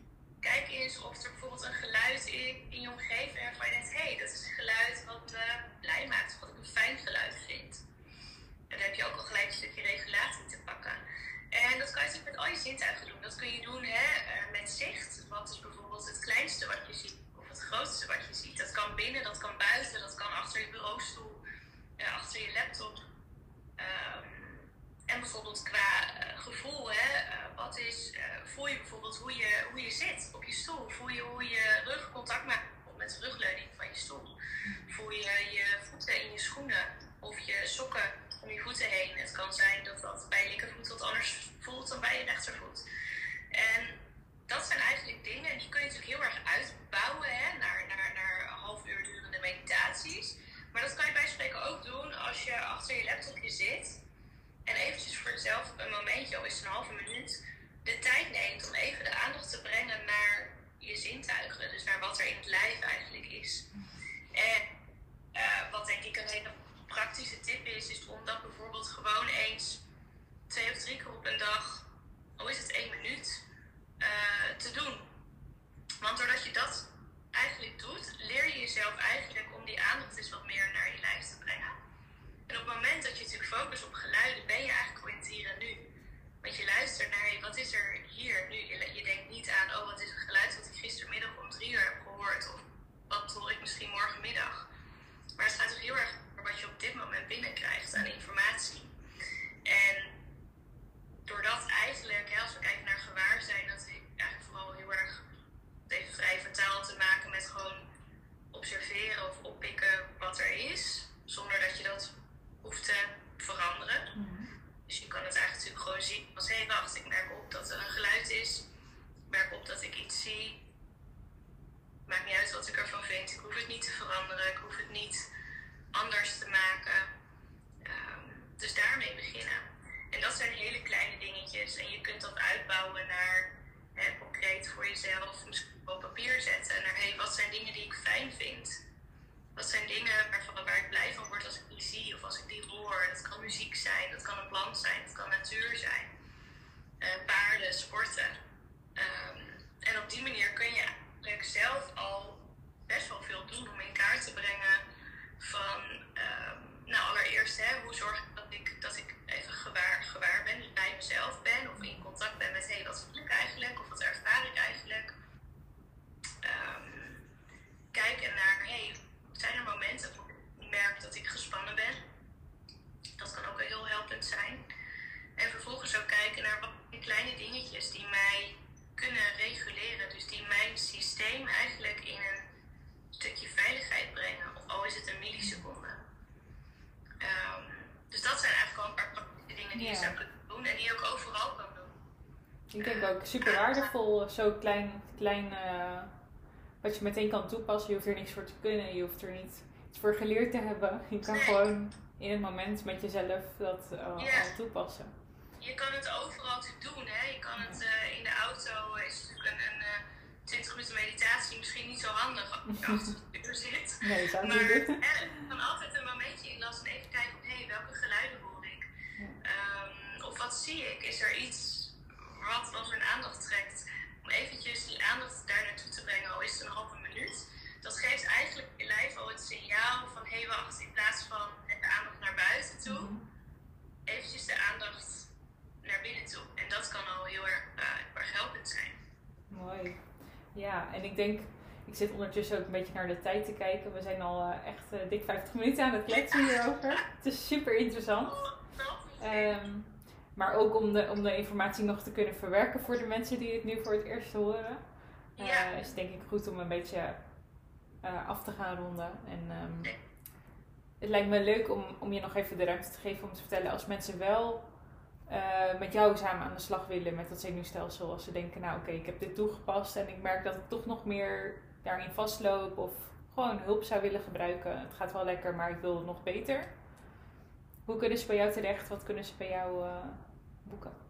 Kijk eens of er bijvoorbeeld een geluid in, in je omgeving waarvan je denkt: hé, hey, dat is een geluid wat me blij maakt, wat ik een fijn geluid vind. En dan heb je ook al gelijk een stukje regulatie te pakken. En dat kan je natuurlijk met al je zintuigen doen. Dat kun je doen hè, eh, met zicht. Wat is bijvoorbeeld het kleinste wat je ziet, of het grootste wat je ziet. Dat kan binnen, dat kan buiten, dat kan achter je bureaustoel, uh, achter je laptop. Um, en bijvoorbeeld qua uh, gevoel, hè, uh, wat is, uh, voel je bijvoorbeeld hoe je, hoe je zit op je stoel? Voel je hoe je rug contact maakt met de rugleuning van je stoel? Voel je je voeten in je schoenen of je sokken om je voeten heen? Het kan zijn dat dat bij je linkervoet wat anders voelt dan bij je rechtervoet. En dat zijn eigenlijk dingen, die kun je natuurlijk heel erg uitbouwen hè, naar, naar, naar half uur durende meditaties. Maar dat kan je bij spreken ook doen als je achter je laptopje zit en eventjes voor jezelf een momentje, al is het een halve minuut, de tijd neemt om even de aandacht te brengen naar je zintuigen. Dus naar wat er in het lijf eigenlijk is. En uh, wat denk ik een hele praktische tip is, is om dat bijvoorbeeld gewoon eens twee of drie keer op een dag, al is het één minuut, uh, te doen. Want doordat je dat eigenlijk doet, leer je jezelf eigenlijk om die aandacht eens wat meer naar je lijf te brengen. En op het moment dat je natuurlijk focust op geluiden, ben je eigenlijk al in het hier en nu. Want je luistert naar, wat is er hier nu? Je, denkt niet aan, oh, wat is een geluid wat ik gistermiddag om drie uur heb gehoord. Of wat hoor ik misschien morgenmiddag. Maar het gaat toch heel erg over wat je op dit moment binnenkrijgt aan informatie. En doordat eigenlijk, als we kijken naar gewaarzijn, dat heeft eigenlijk vooral heel erg, even vrij vertaald te maken met gewoon observeren of oppikken wat er is. Zonder dat je dat hoeft te veranderen. Mm-hmm. Dus je kan het eigenlijk natuurlijk gewoon zien als hé hey, wacht, ik merk op dat er een geluid is. Ik merk op dat ik iets zie. Maakt niet uit wat ik ervan vind. Ik hoef het niet te veranderen. Ik hoef het niet anders te maken. Um, dus daarmee beginnen. En dat zijn hele kleine dingetjes. En je kunt dat uitbouwen naar hè, concreet voor jezelf. Misschien op papier zetten. Naar hé, hey, wat zijn dingen die ik fijn vind wat zijn dingen waarvan, waar ik blij van word als ik die zie of als ik die hoor? Dat kan muziek zijn, dat kan een plant zijn, dat kan natuur zijn. Uh, paarden, sporten. Um, en op die manier kun je eigenlijk zelf al best wel veel doen om in kaart te brengen van, um, nou allereerst, hè, hoe zorg ik dat ik, dat ik even gewaar, gewaar ben, dus bij mezelf ben of in contact ben met, hé, hey, wat voel ik eigenlijk of wat ervaar ik eigenlijk? Um, kijken naar, hé, hey, zijn er momenten waarop ik merk dat ik gespannen ben. Dat kan ook heel helpend zijn. En vervolgens ook kijken naar wat kleine dingetjes die mij kunnen reguleren. Dus die mijn systeem eigenlijk in een stukje veiligheid brengen. Of al is het een milliseconde. Um, dus dat zijn eigenlijk al een paar praktische dingen die je zou kunnen doen. En die je ook overal kan doen. Ik denk ook super waardevol, zo klein, klein uh wat je meteen kan toepassen. Je hoeft er niks voor te kunnen, je hoeft er niet iets voor geleerd te hebben. Je kan gewoon in het moment met jezelf dat uh, al toepassen. Je kan het overal doen. Hè? Je kan het uh, in de auto, is natuurlijk een, een uh, 20 minuten meditatie misschien niet zo handig als je achter [laughs] de deur zit. Nee, zou maar er kan altijd een momentje inlassen en even kijken hé, hey, welke geluiden hoor ik? Um, of wat zie ik? Is er iets wat, wat mijn aandacht trekt? Om eventjes die aandacht daar naartoe te brengen, al is het een halve minuut. Dat geeft eigenlijk je lijf al het signaal van hé hey, wacht, in plaats van de aandacht naar buiten toe, mm eventjes de aandacht naar binnen toe. En dat kan al heel erg, uh, erg helpend zijn. Mooi. Ja, en ik denk ik zit ondertussen ook een beetje naar de tijd te kijken. We zijn al eh, echt uh, dik 50 minuten aan het kletsen hierover. Het is super interessant. Um, maar ook om de, om de informatie nog te kunnen verwerken voor de mensen die het nu voor het eerst horen. Uh, is het denk ik goed om een beetje af te gaan ronden. En um, het lijkt me leuk om, om je nog even de ruimte te geven om te vertellen als mensen wel uh, met jou samen aan de slag willen met dat zenuwstelsel. Als ze denken, nou oké, ik heb dit toegepast en ik merk dat ik toch nog meer daarin vastloop of gewoon hulp zou willen gebruiken. Het gaat wel lekker, maar ik wil het nog beter. Hoe kunnen ze bij jou terecht? Wat kunnen ze bij jou uh, boeken?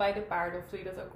Bij de paarden of doe je dat ook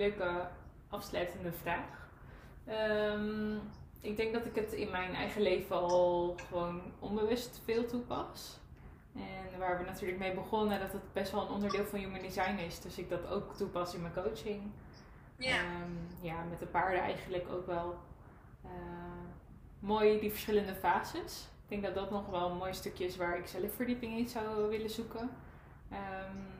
Leuke afsluitende vraag. Um, ik denk dat ik het in mijn eigen leven al gewoon onbewust veel toepas. En waar we natuurlijk mee begonnen, dat het best wel een onderdeel van human design is. Dus ik dat ook toepas in mijn coaching. Ja, um, ja met de paarden eigenlijk ook wel. Uh, mooi die verschillende fases. Ik denk dat dat nog wel een mooi stukje is waar ik zelf verdieping in zou willen zoeken. Um,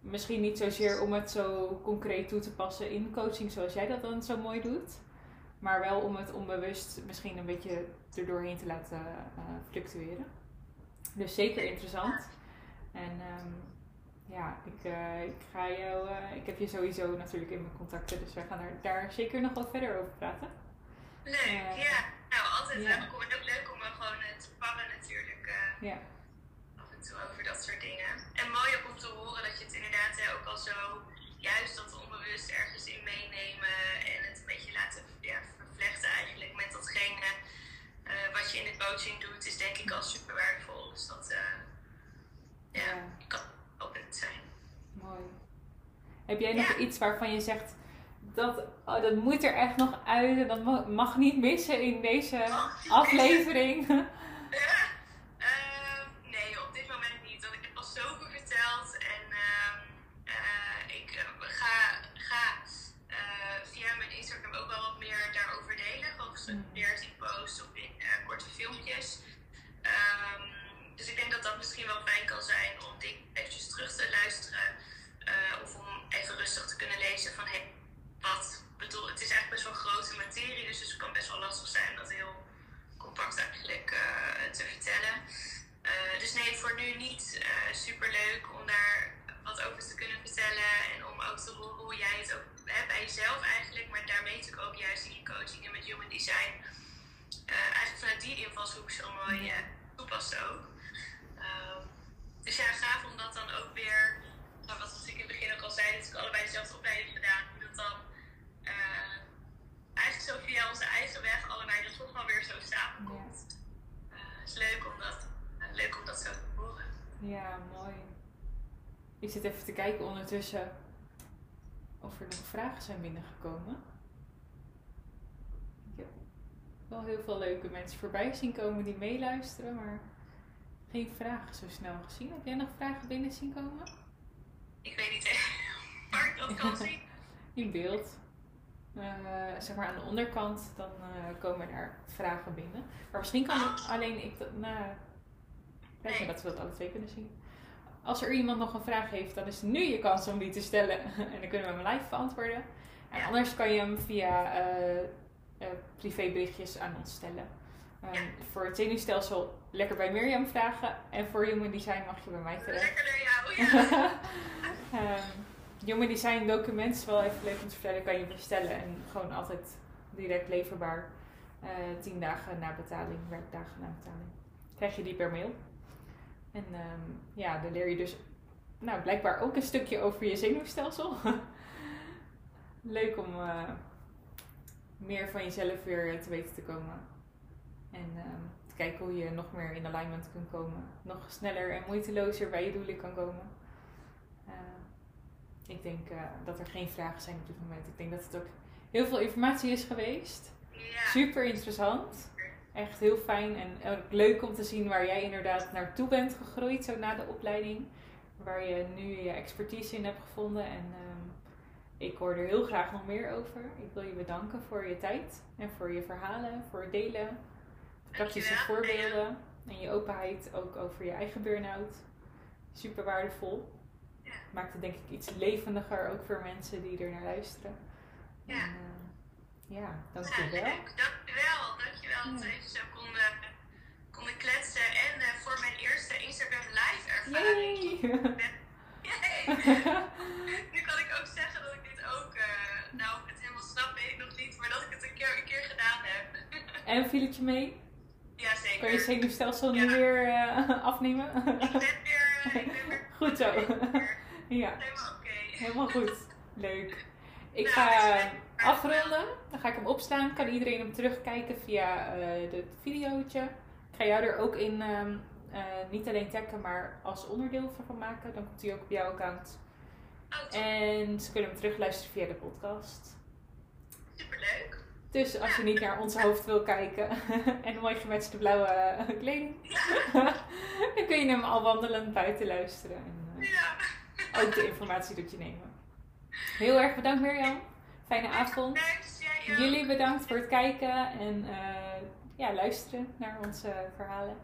misschien niet zozeer om het zo concreet toe te passen in coaching zoals jij dat dan zo mooi doet. Maar wel om het onbewust misschien een beetje erdoorheen te laten uh, fluctueren. Dus zeker interessant. En um, ja, ik, uh, ik ga jou, uh, ik heb je sowieso natuurlijk in mijn contacten, dus wij gaan er, daar zeker nog wat verder over praten. Leuk, ja. Nou, altijd ja. ook, ook leuk om gewoon te sparren natuurlijk. Ja. Over dat soort dingen. En mooi ook om te horen dat je het inderdaad hè, ook al zo juist dat onbewust ergens in meenemen en het een beetje laten ja, vervlechten eigenlijk met datgene uh, wat je in de coaching doet, is denk ik al super waardevol. Dus dat uh, ja, ja, kan ook het zijn. Mooi. Heb jij nog ja. iets waarvan je zegt, dat, oh, dat moet er echt nog uit en dat mag niet missen in deze aflevering. [laughs] ondertussen of er nog vragen zijn binnengekomen. Ik heb wel heel veel leuke mensen voorbij zien komen die meeluisteren, maar geen vragen zo snel gezien. Heb jij nog vragen binnen zien komen? Ik weet niet waar ik dat kan zien. [laughs] In beeld. Uh, zeg maar aan de onderkant, dan uh, komen er vragen binnen. Maar misschien kan oh. alleen ik dat. Nou, me dat we dat alle twee kunnen zien. Als er iemand nog een vraag heeft, dan is nu je kans om die te stellen. [laughs] en dan kunnen we hem live beantwoorden. En anders kan je hem via uh, privéberichtjes aan ons stellen. Um, voor het zenuwstelsel lekker bij Mirjam vragen. En voor Human Design mag je bij mij terecht. Lekker bij jou, ja. um, [laughs] Human Design document is wel even leuk om te vertellen. Kan je bestellen en gewoon altijd direct leverbaar. Uh, tien dagen na betaling, werkdagen na betaling. Krijg je die per mail. En um, ja, dan leer je dus nou, blijkbaar ook een stukje over je zenuwstelsel. [laughs] Leuk om uh, meer van jezelf weer te weten te komen. En um, te kijken hoe je nog meer in alignment kunt komen. Nog sneller en moeitelozer bij je doelen kan komen. Uh, ik denk uh, dat er geen vragen zijn op dit moment. Ik denk dat het ook heel veel informatie is geweest. Ja. Super interessant echt heel fijn en ook leuk om te zien waar jij inderdaad naartoe bent gegroeid, zo na de opleiding. Waar je nu je expertise in hebt gevonden. En um, ik hoor er heel graag nog meer over. Ik wil je bedanken voor je tijd en voor je verhalen, voor het delen, praktische voorbeelden en je openheid ook over je eigen burn-out. Super waardevol. Ja. Maakt het denk ik iets levendiger ook voor mensen die er naar luisteren. Ja. En, uh, ja, dankjewel. Ja, dankjewel dankjewel dat we even zo konden, konden kletsen. En uh, voor mijn eerste Instagram live ervaring. Yay. [laughs] [laughs] nu kan ik ook zeggen dat ik dit ook, uh, nou het helemaal snap weet ik nog niet, maar dat ik het een keer, een keer gedaan heb. [laughs] en viel het je mee? Ja, zeker. Kan je zenuwstelsel nu weer uh, afnemen? ik ben weer, ik ben weer goed zo. ja. Helemaal oké. Okay. Helemaal goed. Leuk. Ik ga afronden. Dan ga ik hem opslaan. Kan iedereen hem terugkijken via uh, het videootje. Ik ga jou er ook in um, uh, niet alleen taggen, maar als onderdeel van maken. Dan komt hij ook op jouw account. Oh, en ze kunnen hem terugluisteren via de podcast. Superleuk. Dus als je niet naar ons hoofd wil kijken [laughs] en mooi gematchte blauwe uh, kleding, [laughs] dan kun je hem al wandelend buiten luisteren. En, ja. ook de informatie dat je nemen. Heel erg bedankt Mirjam. Fijne avond. Jullie bedankt voor het kijken en uh, ja, luisteren naar onze verhalen.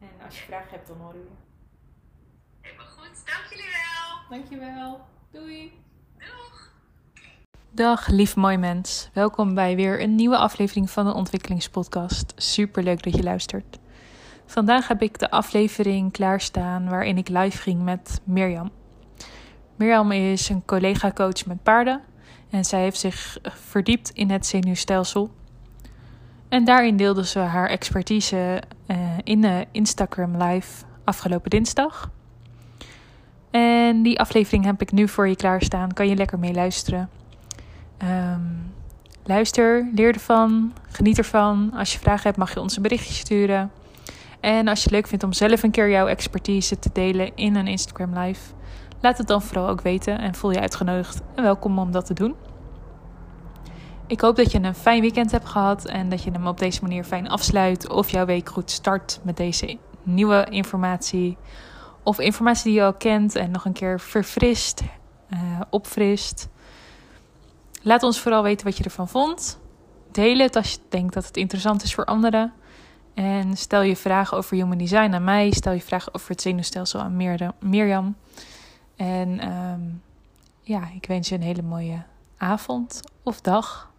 En als je vragen hebt, dan horen we je. Helemaal goed. Dank jullie wel. Dankjewel. Doei. Doeg. Dag lief mooi mens. Welkom bij weer een nieuwe aflevering van de Ontwikkelingspodcast. Super leuk dat je luistert. Vandaag heb ik de aflevering klaarstaan waarin ik live ging met Mirjam. Mirjam is een collega-coach met paarden en zij heeft zich verdiept in het zenuwstelsel. En daarin deelde ze haar expertise uh, in de Instagram Live afgelopen dinsdag. En die aflevering heb ik nu voor je klaarstaan. Kan je lekker mee luisteren. Um, luister, leer ervan, geniet ervan. Als je vragen hebt, mag je ons een berichtje sturen. En als je het leuk vindt om zelf een keer jouw expertise te delen in een Instagram Live, Laat het dan vooral ook weten en voel je uitgenodigd en welkom om dat te doen. Ik hoop dat je een fijn weekend hebt gehad en dat je hem op deze manier fijn afsluit of jouw week goed start met deze nieuwe informatie. Of informatie die je al kent en nog een keer verfrist, uh, opfrist. Laat ons vooral weten wat je ervan vond. Deel het als je denkt dat het interessant is voor anderen. En stel je vragen over human design aan mij. Stel je vragen over het zenuwstelsel aan Mirjam. En um, ja, ik wens je een hele mooie avond of dag